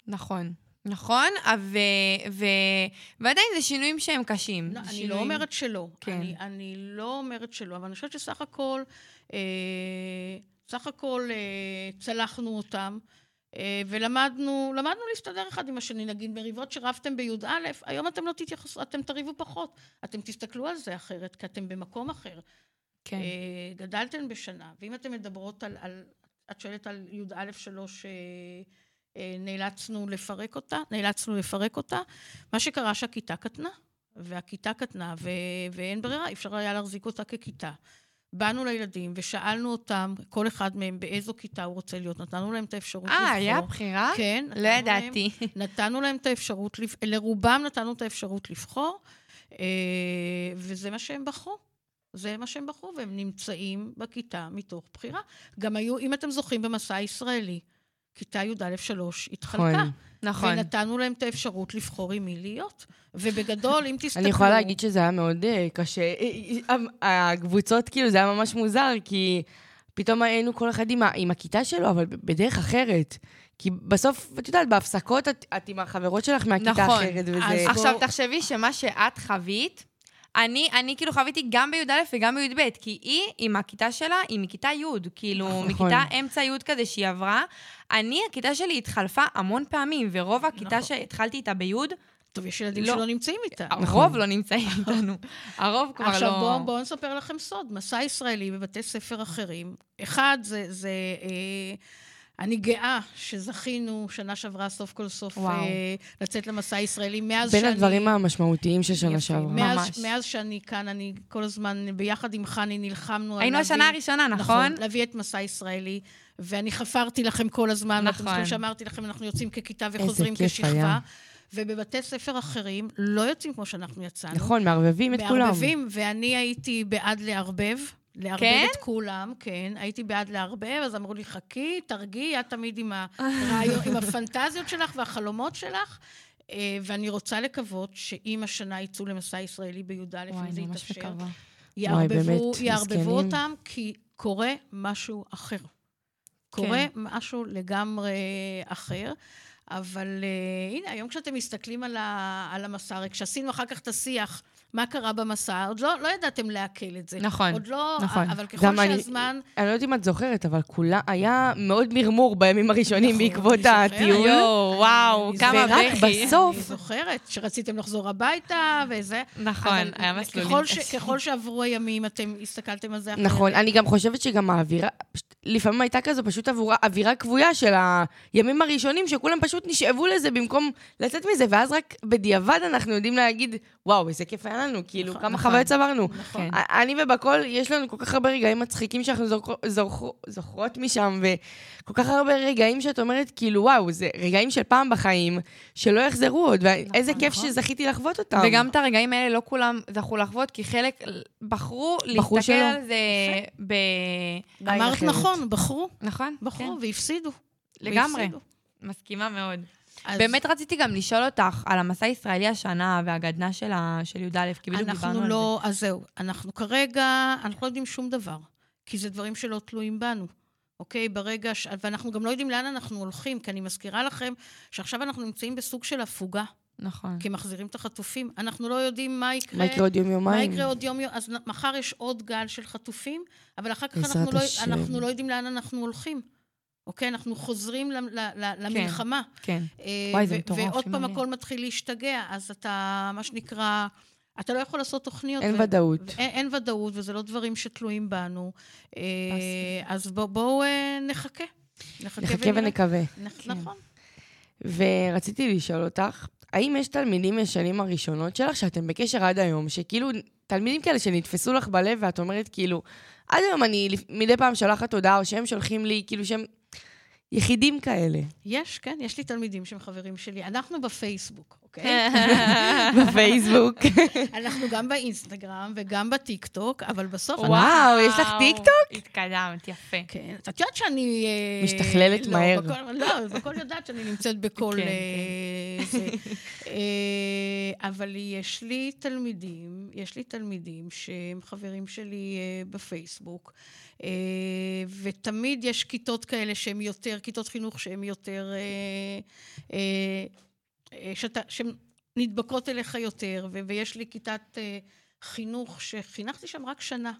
נכון. נכון, ו... ו... ועדיין זה שינויים שהם קשים.
לא, שינויים... אני לא אומרת שלא. כן. אני, אני לא אומרת שלא, אבל אני חושבת שסך הכל, סך הכל אה, צלחנו אותם. אה, ולמדנו, למדנו להסתדר אחד עם השני, נגיד מריבות שרבתם בי"א, היום אתם לא תתייחסו, אתם תריבו פחות, אתם תסתכלו על זה אחרת, כי אתם במקום אחר. כן. אה, גדלתן בשנה, ואם אתן מדברות על, על את שואלת על י"א שלוש, אה, נאלצנו לפרק אותה, נאלצנו לפרק אותה, מה שקרה שהכיתה קטנה, והכיתה קטנה, ו- ואין ברירה, אי אפשר היה להחזיק אותה ככיתה. באנו לילדים ושאלנו אותם, כל אחד מהם באיזו כיתה הוא רוצה להיות, נתנו להם את האפשרות
아, לבחור. אה, היה בחירה?
כן.
לא ידעתי.
נתנו להם את האפשרות, לרובם נתנו את האפשרות לבחור, אה, וזה מה שהם בחרו. זה מה שהם בחרו, והם נמצאים בכיתה מתוך בחירה. גם היו, אם אתם זוכרים, במסע הישראלי, כיתה י"א 3 התחלקה. נכון. נכון. ונתנו להם את האפשרות לבחור עם מי להיות. ובגדול, אם תסתכלו...
אני יכולה להגיד שזה היה מאוד uh, קשה. הקבוצות, כאילו, זה היה ממש מוזר, כי פתאום היינו כל אחד עם, עם הכיתה שלו, אבל בדרך אחרת. כי בסוף, את יודעת, בהפסקות את, את עם החברות שלך מהכיתה נכון. אחרת, וזה...
עכשיו, תחשבי שמה שאת חווית, אני, אני כאילו חוויתי גם בי"א וגם בי"ב, כי היא, עם הכיתה שלה, היא מכיתה י', כאילו, נכון. מכיתה אמצע י' כזה שהיא עברה. אני, הכיתה שלי התחלפה המון פעמים, ורוב הכיתה נכון. שהתחלתי איתה בי',
טוב, יש ילדים לא. שלא נמצאים איתה.
הרוב לא נמצאים איתנו. הרוב כבר
עכשיו,
לא...
עכשיו, בואו בוא נספר לכם סוד. מסע ישראלי בבתי ספר אחרים. אחד, זה... זה אה, אני גאה שזכינו שנה שעברה סוף כל סוף אה, לצאת למסע ישראלי. מאז
בין שאני... בין הדברים המשמעותיים של שנה שעברה.
מאז, ממש. מאז שאני כאן, אני כל הזמן, ביחד עם חני, נלחמנו
היינו השנה הראשונה, נכון? נכון,
להביא את מסע ישראלי. ואני חפרתי לכם כל הזמן. נכון. ואתם זוכרים שאמרתי לכם, אנחנו יוצאים ככיתה וחוזרים כשכבה. היה. ובבתי ספר אחרים לא יוצאים כמו שאנחנו יצאנו.
נכון, מערבבים את כולם.
מערבבים, ואני הייתי בעד לערבב. לערבב כן? את כולם, כן. הייתי בעד לערבב, אז אמרו לי, חכי, תרגיעי, את תמיד עם, הרעיון, עם הפנטזיות שלך והחלומות שלך. אה, ואני רוצה לקוות שאם השנה יצאו למסע ישראלי בי"א, אם זה יתאפשר, יערבבו, יערבבו אותם, כי קורה משהו אחר. קורה כן. משהו לגמרי אחר. אבל uh, הנה, היום כשאתם מסתכלים על, ה, על המסע, כשעשינו אחר כך את השיח, מה קרה במסע, עוד לא, לא ידעתם לעכל את זה.
נכון,
עוד לא, נכון. אבל ככל שהזמן...
אני, אני לא יודעת אם את זוכרת, אבל כולה, היה מאוד מרמור בימים הראשונים נכון, בעקבות הטיול.
יואו, וואו, כמה
בכי. ורק בסוף...
אני זוכרת שרציתם לחזור הביתה וזה.
נכון, היה מסלולים
ככל, ש, ככל שעברו הימים, אתם הסתכלתם על זה
אחרת. נכון, אני גם חושבת שגם האווירה, לפעמים הייתה כזו פשוט אווירה, אווירה כבויה של הימים הראשונים, שכולם פשוט נשאבו לזה במקום לצאת מזה, ואז רק בדיעבד אנחנו יודעים להגיד, וואו, איזה כיף היה לנו, כאילו, נכון, כמה נכון, חוויות צברנו. נכון. אני ובכל, יש לנו כל כך הרבה רגעים מצחיקים שאנחנו זוכר, זוכר, זוכרות משם, וכל כך הרבה רגעים שאת אומרת, כאילו, וואו, זה רגעים של פעם בחיים, שלא יחזרו עוד, ואיזה נכון, כיף נכון. שזכיתי לחוות אותם.
וגם את הרגעים האלה לא כולם זכו לחוות, כי חלק בחרו להסתכל על זה ב...
אמרת נכון, בחרו.
נכון,
בחרו כן. והפסידו.
לגמרי. והפסידו. מסכימה מאוד. אז... באמת רציתי גם לשאול אותך על המסע הישראלי השנה והגדנה של, ה... של י"א, כי בדיוק דיברנו
לא, על זה. אז זהו, אנחנו כרגע, אנחנו לא יודעים שום דבר, כי זה דברים שלא תלויים בנו, אוקיי? ברגע ש... ואנחנו גם לא יודעים לאן אנחנו הולכים, כי אני מזכירה לכם שעכשיו אנחנו נמצאים בסוג של הפוגה.
נכון.
כי מחזירים את החטופים. אנחנו לא יודעים מה יקרה.
מה יקרה עוד יום-יומיים?
מה יקרה עוד יום-יום. אז מחר יש עוד גל של חטופים, אבל אחר כך אנחנו לא, אנחנו לא יודעים לאן אנחנו הולכים. אוקיי? אנחנו חוזרים ל, ל, ל, למלחמה.
כן.
אה, וואי, זה מטורף. ועוד פעם הכל מתחיל להשתגע, אז אתה, מה שנקרא... אתה לא יכול לעשות תוכניות.
אין ו- ודאות.
אין, אין ודאות, וזה לא דברים שתלויים בנו. אה, אז בואו בוא, אה, נחכה.
נחכה, נחכה ונקווה.
נכ- כן. נכון.
ורציתי לשאול אותך, האם יש תלמידים מהשנים הראשונות שלך שאתם בקשר עד היום, שכאילו, תלמידים כאלה שנתפסו לך בלב ואת אומרת כאילו, עד היום אני מדי פעם שולחת הודעה, או שהם שולחים לי, כאילו שהם יחידים כאלה.
יש, כן, יש לי תלמידים שהם חברים שלי. אנחנו בפייסבוק, אוקיי?
בפייסבוק.
אנחנו גם באינסטגרם וגם בטיקטוק, אבל בסוף...
וואו, יש לך טיקטוק?
התקדמת, יפה.
כן. את יודעת שאני...
אה, משתכללת מהר.
לא, בכל יודעת שאני נמצאת בכל... כן, כן. אה, אבל יש לי תלמידים, יש לי תלמידים שהם חברים שלי אה, בפייסבוק. אה, ותמיד יש כיתות כאלה שהן יותר, כיתות חינוך שהן יותר, אה, אה, שאתה, שהן נדבקות אליך יותר, ויש לי כיתת חינוך שחינכתי שם רק שנה.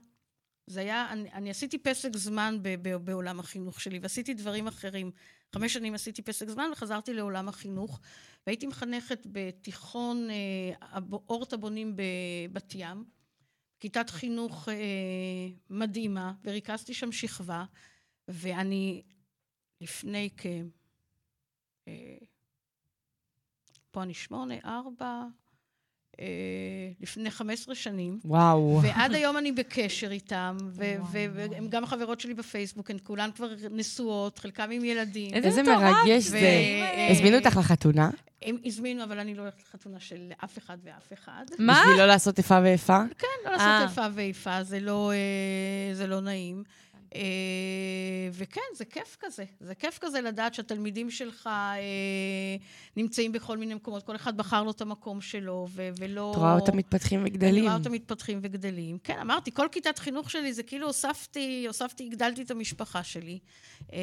זה היה, אני, אני עשיתי פסק זמן ב, ב, בעולם החינוך שלי, ועשיתי דברים אחרים. חמש שנים עשיתי פסק זמן וחזרתי לעולם החינוך, והייתי מחנכת בתיכון אה, אורט הבונים בבת ים. כיתת חינוך אה, מדהימה, וריכזתי שם שכבה, ואני לפני כ... אה, פה אני שמונה, ארבע, אה, לפני 15 שנים.
וואו.
ועד היום אני בקשר איתם, והן גם חברות שלי בפייסבוק, הן כולן כבר נשואות, חלקם עם ילדים.
איזה מרגש זה. הזמינו אותך לחתונה?
הם הזמינו, אבל אני לא הולכת לחתונה של אף אחד ואף אחד.
מה? בשביל לא לעשות איפה ואיפה?
כן, לא לעשות אה. איפה ואיפה, זה לא, אה, זה לא נעים. אה, וכן, זה כיף כזה. זה כיף כזה לדעת שהתלמידים שלך אה, נמצאים בכל מיני מקומות. כל אחד בחר לו את המקום שלו, ו- ולא...
את רואה אותם מתפתחים וגדלים.
אני רואה אותם מתפתחים וגדלים. כן, אמרתי, כל כיתת חינוך שלי זה כאילו הוספתי, הוספתי, הגדלתי את המשפחה שלי. אה,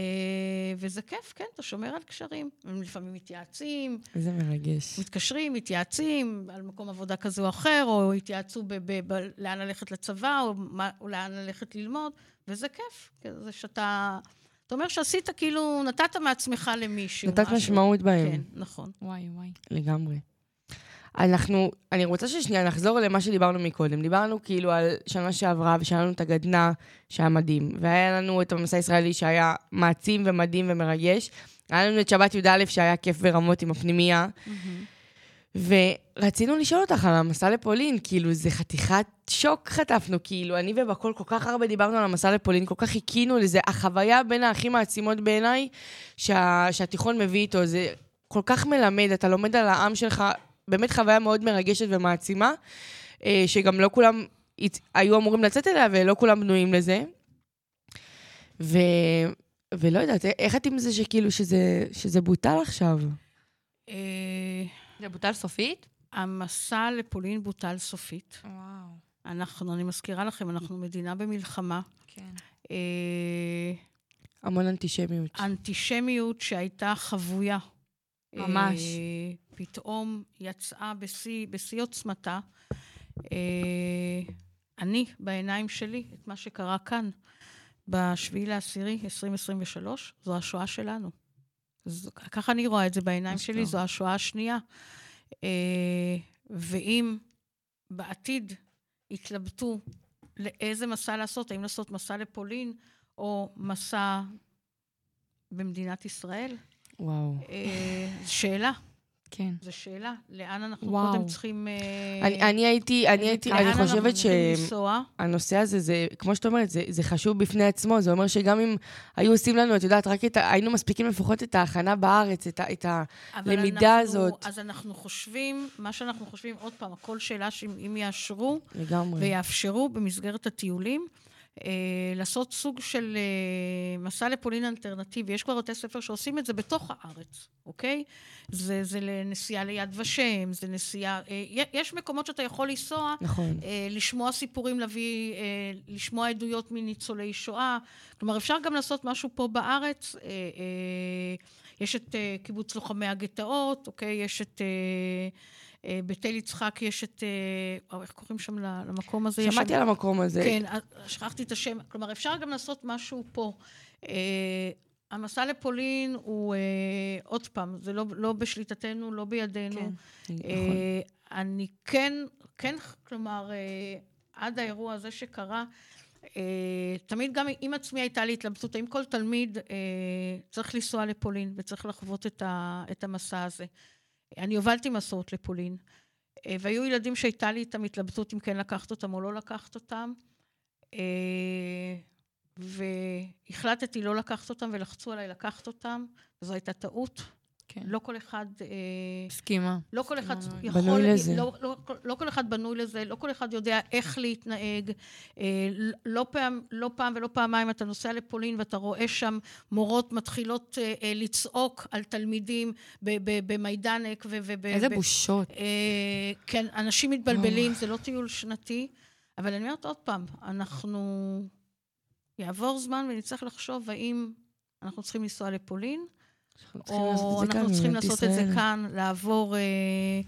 וזה כיף, כן, אתה שומר על קשרים. הם לפעמים מתייעצים.
איזה מרגש.
מתקשרים, מתייעצים על מקום עבודה כזה או אחר, או התייעצו ב- ב- ב- לאן ללכת לצבא, או, מה, או לאן ללכת ללמוד. וזה כיף, זה שאתה... אתה אומר שעשית כאילו, נתת מעצמך למישהו.
נתת משהו. משמעות בהם.
כן, נכון.
וואי, וואי.
לגמרי. אנחנו, אני רוצה ששנייה נחזור למה שדיברנו מקודם. דיברנו כאילו על שנה שעברה, ושהיה לנו את הגדנ"ע שהיה מדהים, והיה לנו את המסע הישראלי שהיה מעצים ומדהים ומרגש. היה לנו את שבת י"א שהיה כיף ברמות עם הפנימייה. Mm-hmm. ורצינו לשאול אותך על המסע לפולין, כאילו, זה חתיכת שוק חטפנו, כאילו, אני ובקול כל כך הרבה דיברנו על המסע לפולין, כל כך חיכינו לזה. החוויה בין האחים העצימות בעיניי, שה, שהתיכון מביא איתו, זה כל כך מלמד, אתה לומד על העם שלך, באמת חוויה מאוד מרגשת ומעצימה, אה, שגם לא כולם היו אמורים לצאת אליה, ולא כולם בנויים לזה. ו... ולא יודעת, איך את עם זה שכאילו, שזה, שזה בוטל עכשיו?
זה בוטל סופית?
המסע לפולין בוטל סופית.
וואו.
אנחנו, אני מזכירה לכם, אנחנו מדינה במלחמה.
כן.
אה,
המון אנטישמיות.
אנטישמיות שהייתה חבויה.
ממש.
אה, פתאום יצאה בשיא, בשיא עוצמתה. אה, אני, בעיניים שלי, את מה שקרה כאן, בשביעי לעשירי 2023, זו השואה שלנו. ככה אני רואה את זה בעיניים שלי, זו השואה השנייה. אה, ואם בעתיד יתלבטו לאיזה מסע לעשות, האם לעשות מסע לפולין או מסע במדינת ישראל,
וואו.
אה, שאלה.
כן.
זו שאלה, לאן אנחנו וואו. קודם צריכים...
אה, אני, אני הייתי, אני הייתי, אני חושבת שהנושא הזה, זה, כמו שאת אומרת, זה, זה חשוב בפני עצמו. זה אומר שגם אם היו עושים לנו, את יודעת, רק את ה... היינו מספיקים לפחות את ההכנה בארץ, את, ה, את הלמידה אנחנו, הזאת.
אז אנחנו חושבים, מה שאנחנו חושבים, עוד פעם, הכל שאלה שאם יאשרו...
לגמרי.
ויאפשרו במסגרת הטיולים, אה, לעשות סוג של אה, מסע לפולין אלטרנטיבי. יש כבר בתי ספר שעושים את זה בתוך הארץ, אוקיי? זה, זה לנסיעה ליד ושם, זה נסיעה... אה, יש מקומות שאתה יכול לנסוע,
נכון.
לשמוע סיפורים, להביא, לשמוע עדויות מניצולי שואה. כלומר, אפשר גם לעשות משהו פה בארץ. יש את קיבוץ לוחמי הגטאות, אוקיי? יש את... אה, בתל יצחק יש את, אה, איך קוראים שם למקום הזה?
שמעתי על המקום הזה.
כן, אה, שכחתי את השם. כלומר, אפשר גם לעשות משהו פה. המסע לפולין הוא, עוד פעם, זה לא, לא בשליטתנו, לא בידינו. כן, נכון. אני כן, כן, כלומר, עד האירוע הזה שקרה, תמיד גם עם עצמי הייתה לי התלבטות, האם כל תלמיד צריך לנסוע לפולין וצריך לחוות את המסע הזה. אני הובלתי מסעות לפולין, אה, והיו ילדים שהייתה לי איתם התלבטות אם כן לקחת אותם או לא לקחת אותם, אה, והחלטתי לא לקחת אותם ולחצו עליי לקחת אותם, וזו הייתה טעות. כן. לא כל אחד...
אה, הסכימה.
לא כל אחד יכול... בנוי לזה. לא, לא, לא כל אחד בנוי לזה, לא כל אחד יודע איך להתנהג. אה, לא פעם, לא פעם ולא פעמיים אתה נוסע לפולין ואתה רואה שם מורות מתחילות אה, לצעוק על תלמידים במיידנק וב...
איזה בושות.
כן, אנשים מתבלבלים, זה לא טיול שנתי, אבל אני אומרת עוד פעם, אנחנו... יעבור זמן ונצטרך לחשוב האם אנחנו צריכים לנסוע לפולין. או אנחנו צריכים לעשות את זה כאן, לעבור... אה,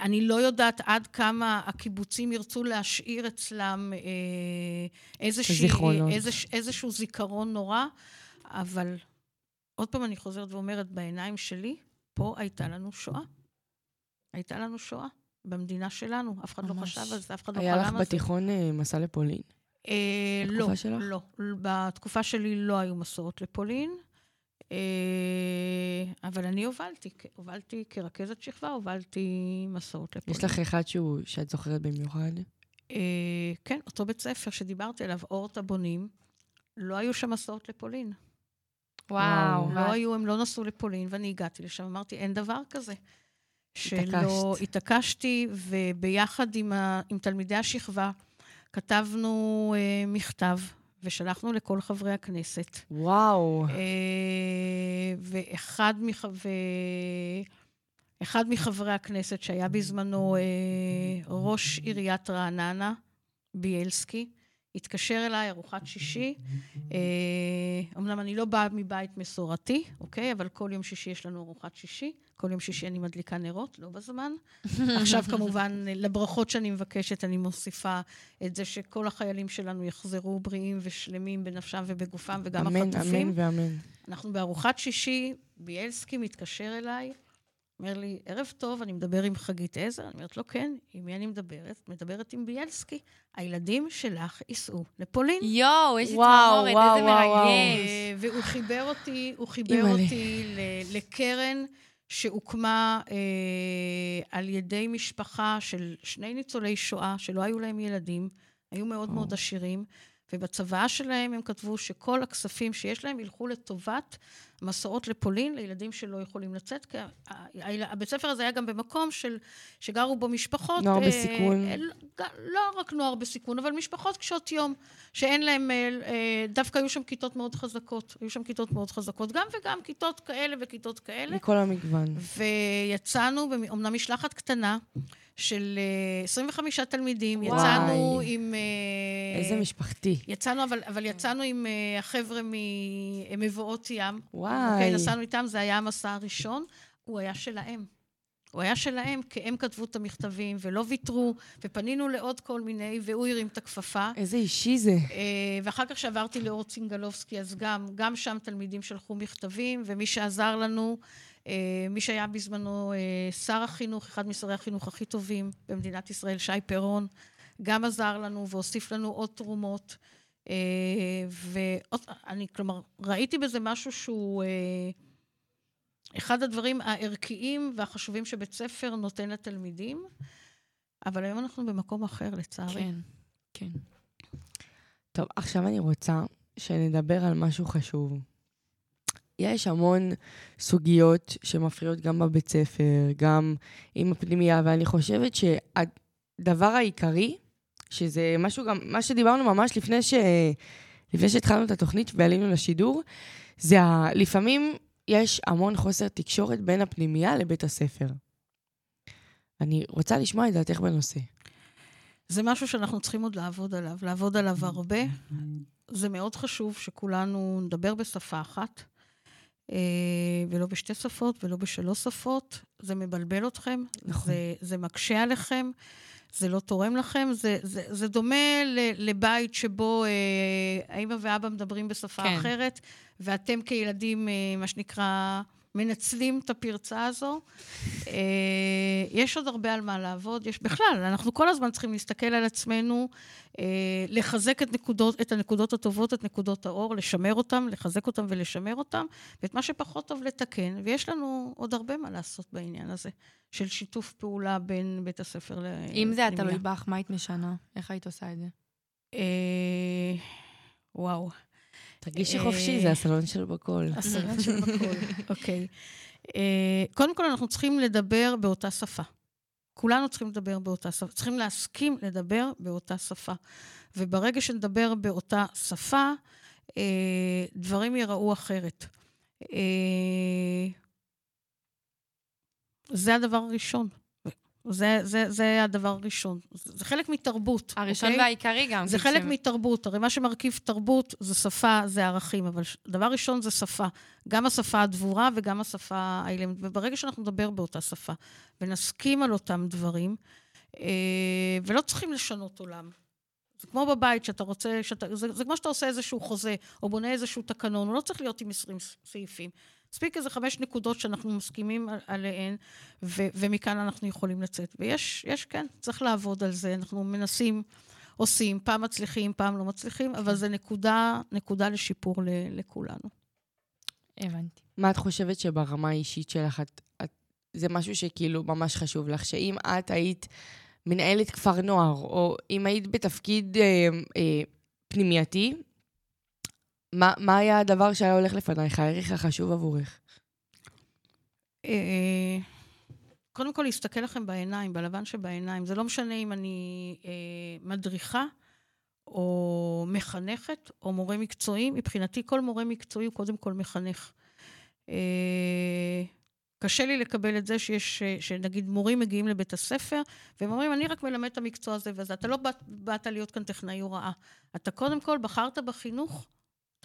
אני לא יודעת עד כמה הקיבוצים ירצו להשאיר אצלם אה, איזושהי, איזוש, איזשהו זיכרון נורא, אבל עוד פעם אני חוזרת ואומרת, בעיניים שלי, פה הייתה לנו שואה. הייתה לנו שואה במדינה שלנו. אף אחד לא ממש. לא חשב על זה, אף אחד לא חלם על
זה. היה לך בתיכון אה, מסע לפולין?
אה, לא, שלך? לא. בתקופה שלי לא היו מסעות לפולין. אה, אבל אני הובלתי, הובלתי כרכזת שכבה, הובלתי מסעות לפולין.
יש לך אחד שהוא, שאת זוכרת במיוחד?
אה, כן, אותו בית ספר שדיברתי עליו, אורט הבונים, לא היו שם מסעות לפולין.
וואו.
לא היו, הם לא נסעו לפולין, ואני הגעתי לשם, אמרתי, אין דבר כזה. שלא התעקשתי, וביחד עם, ה, עם תלמידי השכבה כתבנו אה, מכתב ושלחנו לכל חברי הכנסת.
וואו. אה,
ואחד מח... ו... אחד מחברי הכנסת, שהיה בזמנו אה, ראש עיריית רעננה, ביאלסקי, התקשר אליי, ארוחת שישי. אה, אמנם אני לא באה מבית מסורתי, אוקיי? אבל כל יום שישי יש לנו ארוחת שישי. כל יום שישי אני מדליקה נרות, לא בזמן. עכשיו, כמובן, לברכות שאני מבקשת, אני מוסיפה את זה שכל החיילים שלנו יחזרו בריאים ושלמים בנפשם ובגופם, וגם
אמן,
החטופים.
אמן ואמן.
אנחנו בארוחת שישי, ביאלסקי מתקשר אליי, אומר לי, ערב טוב, אני מדבר עם חגית עזר. אני אומרת לו, כן, עם מי אני מדברת? מדברת עם ביאלסקי. הילדים שלך ייסעו לפולין.
יואו, לי צמרמורת, איזה מרגש.
והוא חיבר אותי, הוא חיבר אותי לקרן שהוקמה אה, על ידי משפחה של שני ניצולי שואה, שלא היו להם ילדים, היו מאוד מאוד עשירים. ובצוואה שלהם הם כתבו שכל הכספים שיש להם ילכו לטובת מסעות לפולין לילדים שלא יכולים לצאת. כי הבית ספר הזה היה גם במקום של, שגרו בו משפחות...
נוער אה, בסיכון. אה,
לא, לא רק נוער בסיכון, אבל משפחות קשות יום, שאין להם... אה, אה, דווקא היו שם כיתות מאוד חזקות. היו שם כיתות מאוד חזקות, גם וגם כיתות כאלה וכיתות כאלה.
מכל המגוון.
ויצאנו, אמנם משלחת קטנה, של 25 אה, תלמידים. וואי. יצאנו עם...
אה, איזה משפחתי.
יצאנו, אבל, אבל יצאנו עם אה, החבר'ה ממבואות ים.
וואי.
אוקיי, נסענו איתם, זה היה המסע הראשון. הוא היה שלהם. הוא היה שלהם, כי הם כתבו את המכתבים ולא ויתרו, ופנינו לעוד כל מיני, והוא הרים את הכפפה.
איזה אישי זה.
ואחר כך שעברתי לאור צינגלובסקי, אז גם, גם שם תלמידים שלחו מכתבים, ומי שעזר לנו מי שהיה בזמנו אה, שר החינוך, אחד משרי החינוך הכי טובים במדינת ישראל, שי פירון, גם עזר לנו והוסיף לנו עוד תרומות. אה, ואני, כלומר, ראיתי בזה משהו שהוא אחד הדברים הערכיים והחשובים שבית ספר נותן לתלמידים, אבל היום אנחנו במקום אחר, לצערי.
כן, כן.
טוב, עכשיו אני רוצה שנדבר על משהו חשוב. יש המון סוגיות שמפריעות גם בבית ספר, גם עם הפנימייה, ואני חושבת שהדבר העיקרי שזה משהו גם, מה שדיברנו ממש לפני, ש... לפני שהתחלנו את התוכנית ועלינו לשידור, זה ה... לפעמים יש המון חוסר תקשורת בין הפנימייה לבית הספר. אני רוצה לשמוע את דעתך בנושא.
זה משהו שאנחנו צריכים עוד לעבוד עליו, לעבוד עליו הרבה. זה מאוד חשוב שכולנו נדבר בשפה אחת, ולא בשתי שפות ולא בשלוש שפות. זה מבלבל אתכם, נכון. זה, זה מקשה עליכם, זה לא תורם לכם. זה, זה, זה דומה לבית שבו אה, האמא ואבא מדברים בשפה כן. אחרת, ואתם כילדים, אה, מה שנקרא... מנצלים את הפרצה הזו. אה, יש עוד הרבה על מה לעבוד. יש בכלל, אנחנו כל הזמן צריכים להסתכל על עצמנו, אה, לחזק את, נקודות, את הנקודות הטובות, את נקודות האור, לשמר אותן, לחזק אותן ולשמר אותן, ואת מה שפחות טוב לתקן. ויש לנו עוד הרבה מה לעשות בעניין הזה, של שיתוף פעולה בין בית הספר ל...
אם זה היה תלוי בך, מה היית משנה? איך היית עושה את זה?
אה, וואו.
תרגישי חופשי, זה הסלון של בקול.
הסלון של בקול, אוקיי. אה, קודם כל, אנחנו צריכים לדבר באותה שפה. כולנו צריכים לדבר באותה שפה, צריכים להסכים לדבר באותה שפה. וברגע שנדבר באותה שפה, אה, דברים ייראו אחרת. אה, זה הדבר הראשון. זה, זה, זה הדבר הראשון. זה חלק מתרבות.
הראשון אוקיי? והעיקרי גם.
זה חלק ש... מתרבות. הרי מה שמרכיב תרבות זה שפה, זה ערכים, אבל דבר ראשון זה שפה. גם השפה הדבורה וגם השפה האילמת. וברגע שאנחנו נדבר באותה שפה ונסכים על אותם דברים, אה, ולא צריכים לשנות עולם. זה כמו בבית, שאתה רוצה, שאתה, זה, זה כמו שאתה עושה איזשהו חוזה, או בונה איזשהו תקנון, הוא לא צריך להיות עם 20 סעיפים. מספיק איזה חמש נקודות שאנחנו מסכימים על, עליהן, ו, ומכאן אנחנו יכולים לצאת. ויש, יש, כן, צריך לעבוד על זה. אנחנו מנסים, עושים, פעם מצליחים, פעם לא מצליחים, אבל זה נקודה, נקודה לשיפור ל, לכולנו.
הבנתי.
מה את חושבת שברמה האישית שלך, את, את, זה משהו שכאילו ממש חשוב לך, שאם את היית מנהלת כפר נוער, או אם היית בתפקיד אה, אה, פנימייתי, מה, מה היה הדבר שהיה הולך לפנייך, הערך החשוב עבורך?
אה, קודם כל, להסתכל לכם בעיניים, בלבן שבעיניים. זה לא משנה אם אני אה, מדריכה, או מחנכת, או מורה מקצועי. מבחינתי, כל מורה מקצועי הוא קודם כל מחנך. אה, קשה לי לקבל את זה שיש, שנגיד מורים מגיעים לבית הספר, והם אומרים, אני רק מלמד את המקצוע הזה וזה. אתה לא באת, באת להיות כאן טכנאי הוראה. אתה קודם כל בחרת בחינוך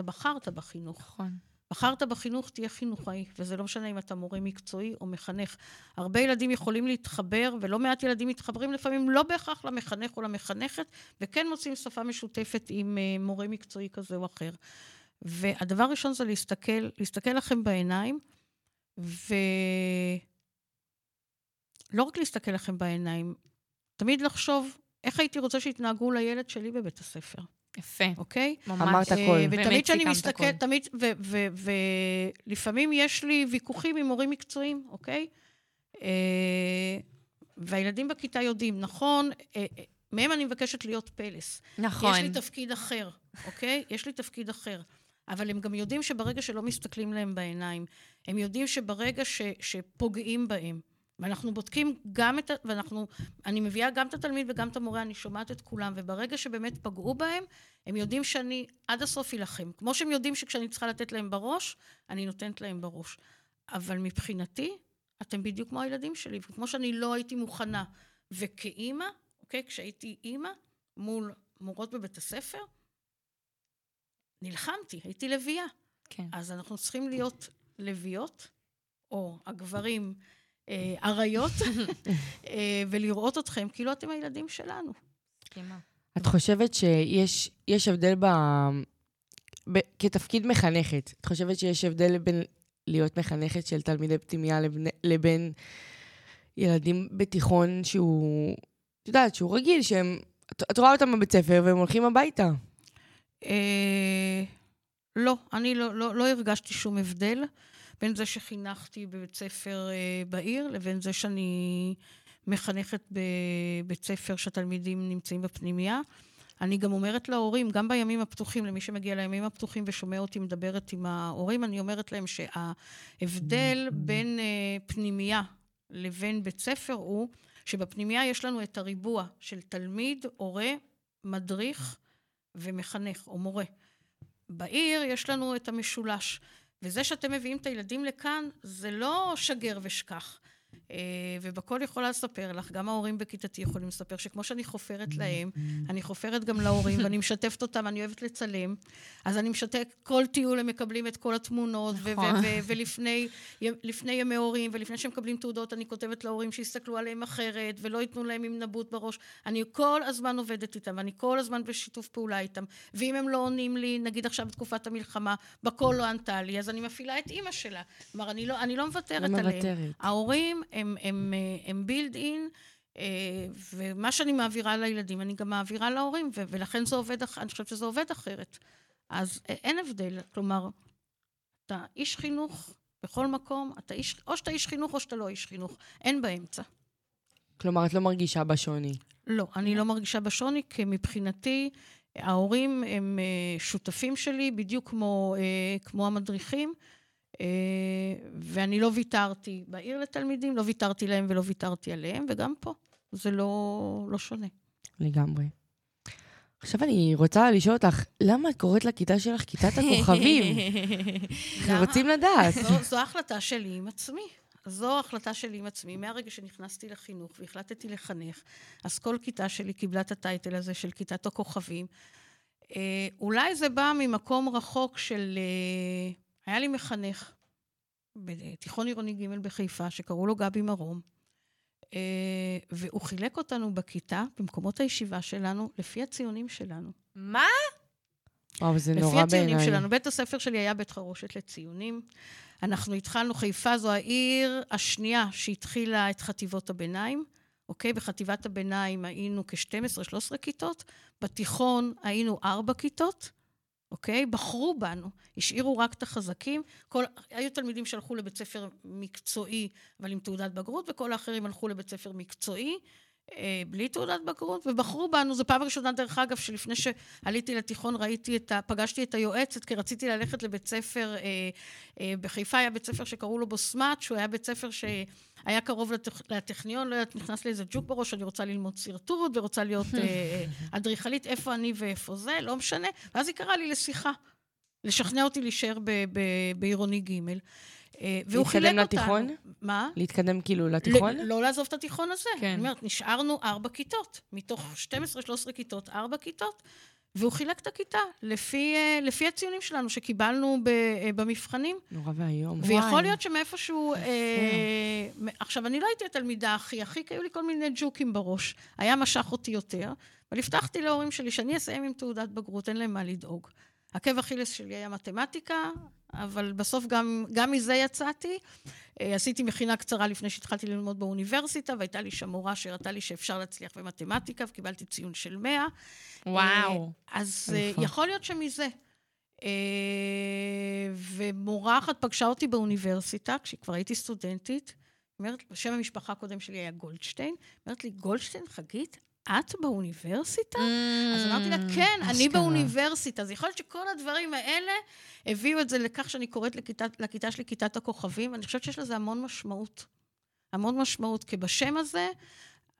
אתה בחרת בחינוך.
נכון.
בחרת בחינוך, תהיה חינוכאי, וזה לא משנה אם אתה מורה מקצועי או מחנך. הרבה ילדים יכולים להתחבר, ולא מעט ילדים מתחברים לפעמים לא בהכרח למחנך או למחנכת, וכן מוצאים שפה משותפת עם uh, מורה מקצועי כזה או אחר. והדבר הראשון זה להסתכל, להסתכל לכם בעיניים, ולא רק להסתכל לכם בעיניים, תמיד לחשוב איך הייתי רוצה שיתנהגו לילד שלי בבית הספר.
יפה.
אוקיי?
ממש. אמרת הכל. אה,
ותמיד כשאני מסתכלת, תמיד, ולפעמים יש לי ויכוחים עם הורים מקצועיים, אוקיי? אה, והילדים בכיתה יודעים, נכון, אה, מהם אני מבקשת להיות פלס.
נכון.
יש לי תפקיד אחר, אוקיי? יש לי תפקיד אחר. אבל הם גם יודעים שברגע שלא מסתכלים להם בעיניים, הם יודעים שברגע ש, שפוגעים בהם, ואנחנו בודקים גם את ה... ואנחנו... אני מביאה גם את התלמיד וגם את המורה, אני שומעת את כולם, וברגע שבאמת פגעו בהם, הם יודעים שאני עד הסוף אלחם. כמו שהם יודעים שכשאני צריכה לתת להם בראש, אני נותנת להם בראש. אבל מבחינתי, אתם בדיוק כמו הילדים שלי, וכמו שאני לא הייתי מוכנה, וכאימא, אוקיי, כשהייתי אימא מול מורות בבית הספר, נלחמתי, הייתי לביאה.
כן.
אז אנחנו צריכים להיות לביאות, או הגברים... אה, אריות, אה, ולראות אתכם כאילו אתם הילדים שלנו.
את חושבת שיש הבדל ב... ב... כתפקיד מחנכת, את חושבת שיש הבדל בין להיות מחנכת של תלמידי פנימייה לבין, לבין ילדים בתיכון שהוא, את יודעת, שהוא רגיל, שהם... את, את רואה אותם בבית ספר והם הולכים הביתה.
אה, לא, אני לא, לא, לא הרגשתי שום הבדל. בין זה שחינכתי בבית ספר אה, בעיר, לבין זה שאני מחנכת בבית ספר שהתלמידים נמצאים בפנימייה. אני גם אומרת להורים, גם בימים הפתוחים, למי שמגיע לימים הפתוחים ושומע אותי מדברת עם ההורים, אני אומרת להם שההבדל בין אה, פנימייה לבין בית ספר הוא שבפנימייה יש לנו את הריבוע של תלמיד, הורה מדריך ומחנך, או מורה. בעיר יש לנו את המשולש. וזה שאתם מביאים את הילדים לכאן, זה לא שגר ושכח. אה, ובכל יכולה לספר לך, גם ההורים בכיתתי יכולים לספר, שכמו שאני חופרת להם, אני חופרת גם להורים, ואני משתפת אותם, אני אוהבת לצלם. אז אני משתפת, כל טיול הם מקבלים את כל התמונות,
נכון.
ולפני ימי הורים, ולפני שהם מקבלים תעודות, אני כותבת להורים שיסתכלו עליהם אחרת, ולא ייתנו להם עם נבוט בראש. אני כל הזמן עובדת איתם, ואני כל הזמן בשיתוף פעולה איתם. ואם הם לא עונים לי, נגיד עכשיו בתקופת המלחמה, בקול לא ענתה לי, אז אני מפעילה את אימא שלה. כלומר, אני לא, אני לא מוותרת
לא
עליהם.
מוותרת.
הם, הם, אה, הם בילד אין, אה, ומה שאני מעבירה לילדים, אני גם מעבירה להורים, ולכן זה עובד, אני חושבת שזה עובד אחרת. אז א- אין הבדל, כלומר, אתה איש חינוך בכל מקום, אתה איש, או שאתה איש חינוך או שאתה לא איש חינוך, אין באמצע.
כלומר, את לא מרגישה בשוני.
לא, אני לא מרגישה בשוני, כי מבחינתי ההורים הם אה, שותפים שלי, בדיוק כמו, אה, כמו המדריכים, אה, ואני לא ויתרתי בעיר לתלמידים, לא ויתרתי להם ולא ויתרתי עליהם, וגם פה זה לא, לא שונה.
לגמרי. עכשיו אני רוצה לשאול אותך, למה את קוראת לכיתה שלך כיתת הכוכבים? אנחנו רוצים לדעת.
זו, זו החלטה שלי עם עצמי. זו החלטה שלי עם עצמי. מהרגע שנכנסתי לחינוך והחלטתי לחנך, אז כל כיתה שלי קיבלה את הטייטל הזה של כיתת הכוכבים. אה, אולי זה בא ממקום רחוק של... אה, היה לי מחנך בתיכון עירוני ג' בחיפה, שקראו לו גבי מרום, אה, והוא חילק אותנו בכיתה, במקומות הישיבה שלנו, לפי הציונים שלנו.
מה?
וואו, זה
לפי
נורא
הציונים
בעיניי.
שלנו. בית הספר שלי היה בית חרושת לציונים. אנחנו התחלנו, חיפה זו העיר השנייה שהתחילה את חטיבות הביניים. אוקיי? בחטיבת הביניים היינו כ-12-13 כיתות, בתיכון היינו 4 כיתות, אוקיי? בחרו בנו, השאירו רק את החזקים. כל, היו תלמידים שהלכו לבית ספר מקצועי, אבל עם תעודת בגרות, וכל האחרים הלכו לבית ספר מקצועי. אה, בלי תעודת בגרות, ובחרו בנו. זו פעם ראשונה, דרך אגב, שלפני שעליתי לתיכון ראיתי את ה... פגשתי את היועצת, כי רציתי ללכת לבית ספר, אה, אה, בחיפה היה בית ספר שקראו לו בוסמת, שהוא היה בית ספר שהיה קרוב לטכ... לטכניון, לא יודעת, נכנס לי איזה ג'וק בראש, אני רוצה ללמוד שרטוט, ורוצה להיות אה, אה, אדריכלית, איפה אני ואיפה זה, לא משנה. ואז היא קראה לי לשיחה, לשכנע אותי להישאר בעירוני ג'. אה, והוא חילק
להתקדם
אותנו.
לתיכון?
מה?
להתקדם כאילו לתיכון?
ל- לא לעזוב את התיכון הזה.
כן.
אני אומרת, נשארנו ארבע כיתות. מתוך 12-13 כיתות, ארבע כיתות, והוא חילק את הכיתה לפי, אה, לפי הציונים שלנו שקיבלנו ב, אה, במבחנים.
נורא ואיום.
ויכול להיות שמאיפשהו... אה, עכשיו, אני לא הייתי התלמידה הכי הכי, כי היו לי כל מיני ג'וקים בראש. היה משך אותי יותר, אבל הבטחתי להורים שלי שאני אסיים עם תעודת בגרות, אין להם מה לדאוג. עקב אכילס שלי היה מתמטיקה, אבל בסוף גם, גם מזה יצאתי. אה, עשיתי מכינה קצרה לפני שהתחלתי ללמוד באוניברסיטה, והייתה לי שם מורה שהראתה לי שאפשר להצליח במתמטיקה, וקיבלתי ציון של 100.
וואו.
אז אה,
אלופה.
יכול להיות שמזה. אה, ומורה אחת פגשה אותי באוניברסיטה, כשכבר הייתי סטודנטית, אומרת, שם המשפחה הקודם שלי היה גולדשטיין, אומרת לי, גולדשטיין, חגית, את באוניברסיטה? אז אמרתי לה, כן, אני
אשכרה.
באוניברסיטה. אז יכול להיות שכל הדברים האלה הביאו את זה לכך שאני קוראת לכיתה, לכיתה שלי כיתת הכוכבים, ואני חושבת שיש לזה המון משמעות. המון משמעות, כי בשם הזה,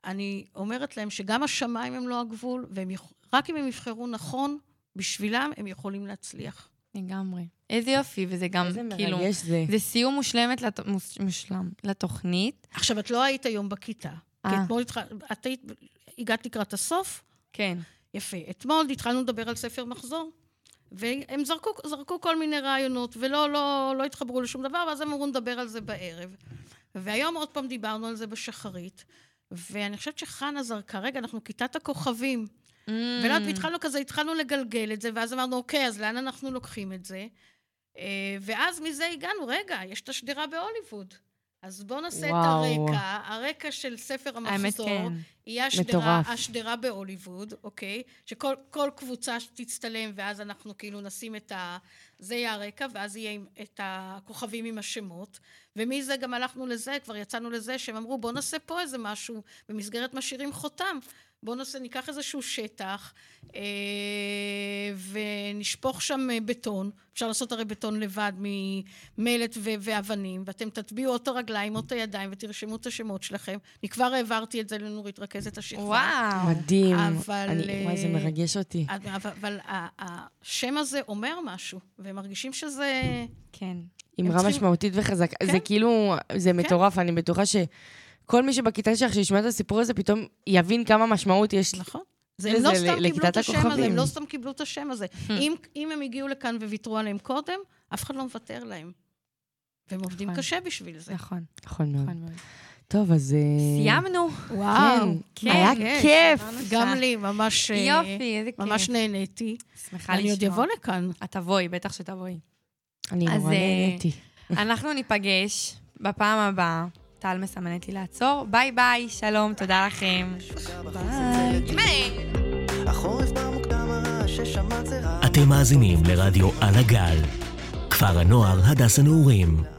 אני אומרת להם שגם השמיים הם לא הגבול, ורק אם הם יבחרו נכון, בשבילם הם יכולים להצליח.
לגמרי. איזה יופי, וזה גם
איזה
כאילו...
מרגש זה.
זה סיום מושלמת לת... מוש- מושלם לתוכנית.
עכשיו, את לא היית היום בכיתה. כי
אה.
אתמול התח... את היית... הגעת לקראת הסוף?
כן.
יפה. אתמול התחלנו לדבר על ספר מחזור, והם זרקו, זרקו כל מיני רעיונות, ולא לא, לא התחברו לשום דבר, ואז הם אמרו נדבר על זה בערב. והיום עוד פעם דיברנו על זה בשחרית, ואני חושבת שחנה זרקה, רגע, אנחנו כיתת הכוכבים.
Mm.
ולא יודעת, והתחלנו כזה, התחלנו לגלגל את זה, ואז אמרנו, אוקיי, אז לאן אנחנו לוקחים את זה? אה, ואז מזה הגענו, רגע, יש את השדרה בהוליווד. אז בואו נעשה
וואו.
את הרקע, הרקע של ספר המחזור.
כן.
יהיה השדרה. השדרה בהוליווד, אוקיי? שכל כל קבוצה תצטלם, ואז אנחנו כאילו נשים את ה... זה יהיה הרקע, ואז יהיה עם- את הכוכבים עם השמות. ומזה גם הלכנו לזה, כבר יצאנו לזה, שהם אמרו, בואו נעשה פה איזה משהו, במסגרת משאירים חותם. בואו נעשה, ניקח איזשהו שטח אה, ונשפוך שם אה, בטון. אפשר לעשות הרי בטון לבד ממלט ו- ואבנים, ואתם תטביעו או את הרגליים או את הידיים ותרשמו את השמות שלכם. אני כבר העברתי את זה לנורית, רכזת השכבה.
וואו.
מדהים.
אבל...
אני, וואי, זה
אה,
מרגש אותי.
אבל, אבל השם הזה אומר משהו, והם מרגישים שזה...
כן.
אמרה
צריכים-
משמעותית וחזקה.
כן.
זה כאילו, זה מטורף, אני בטוחה שכל מי שבכיתה שלך שישמע את הסיפור הזה, פתאום יבין כמה משמעות יש.
נכון. זה
לזה,
הם לא סתם קיבלו את השם הזה. הם לא סתם קיבלו את השם הזה. אם, אם הם הגיעו לכאן וויתרו עליהם קודם, אף אחד לא מוותר להם. והם עובדים
נכון.
קשה בשביל זה.
נכון,
נכון מאוד.
נכון מאוד.
טוב, אז... אה,
סיימנו.
וואו.
כן,
היה
כן,
כיף.
גם. לי, ממש... אה,
יופי, איזה כיף.
ממש נהניתי.
שמחה
אני עוד
לשמוע.
אבוא לכאן.
את תבואי, בטח שתבואי.
אני נורא
אה,
נהניתי.
אנחנו ניפגש בפעם הבאה. טל מסמנת לי לעצור. ביי ביי, שלום, תודה לכם. ביי.
אתם מאזינים לרדיו על הגל. כפר הנוער הדס הנעורים.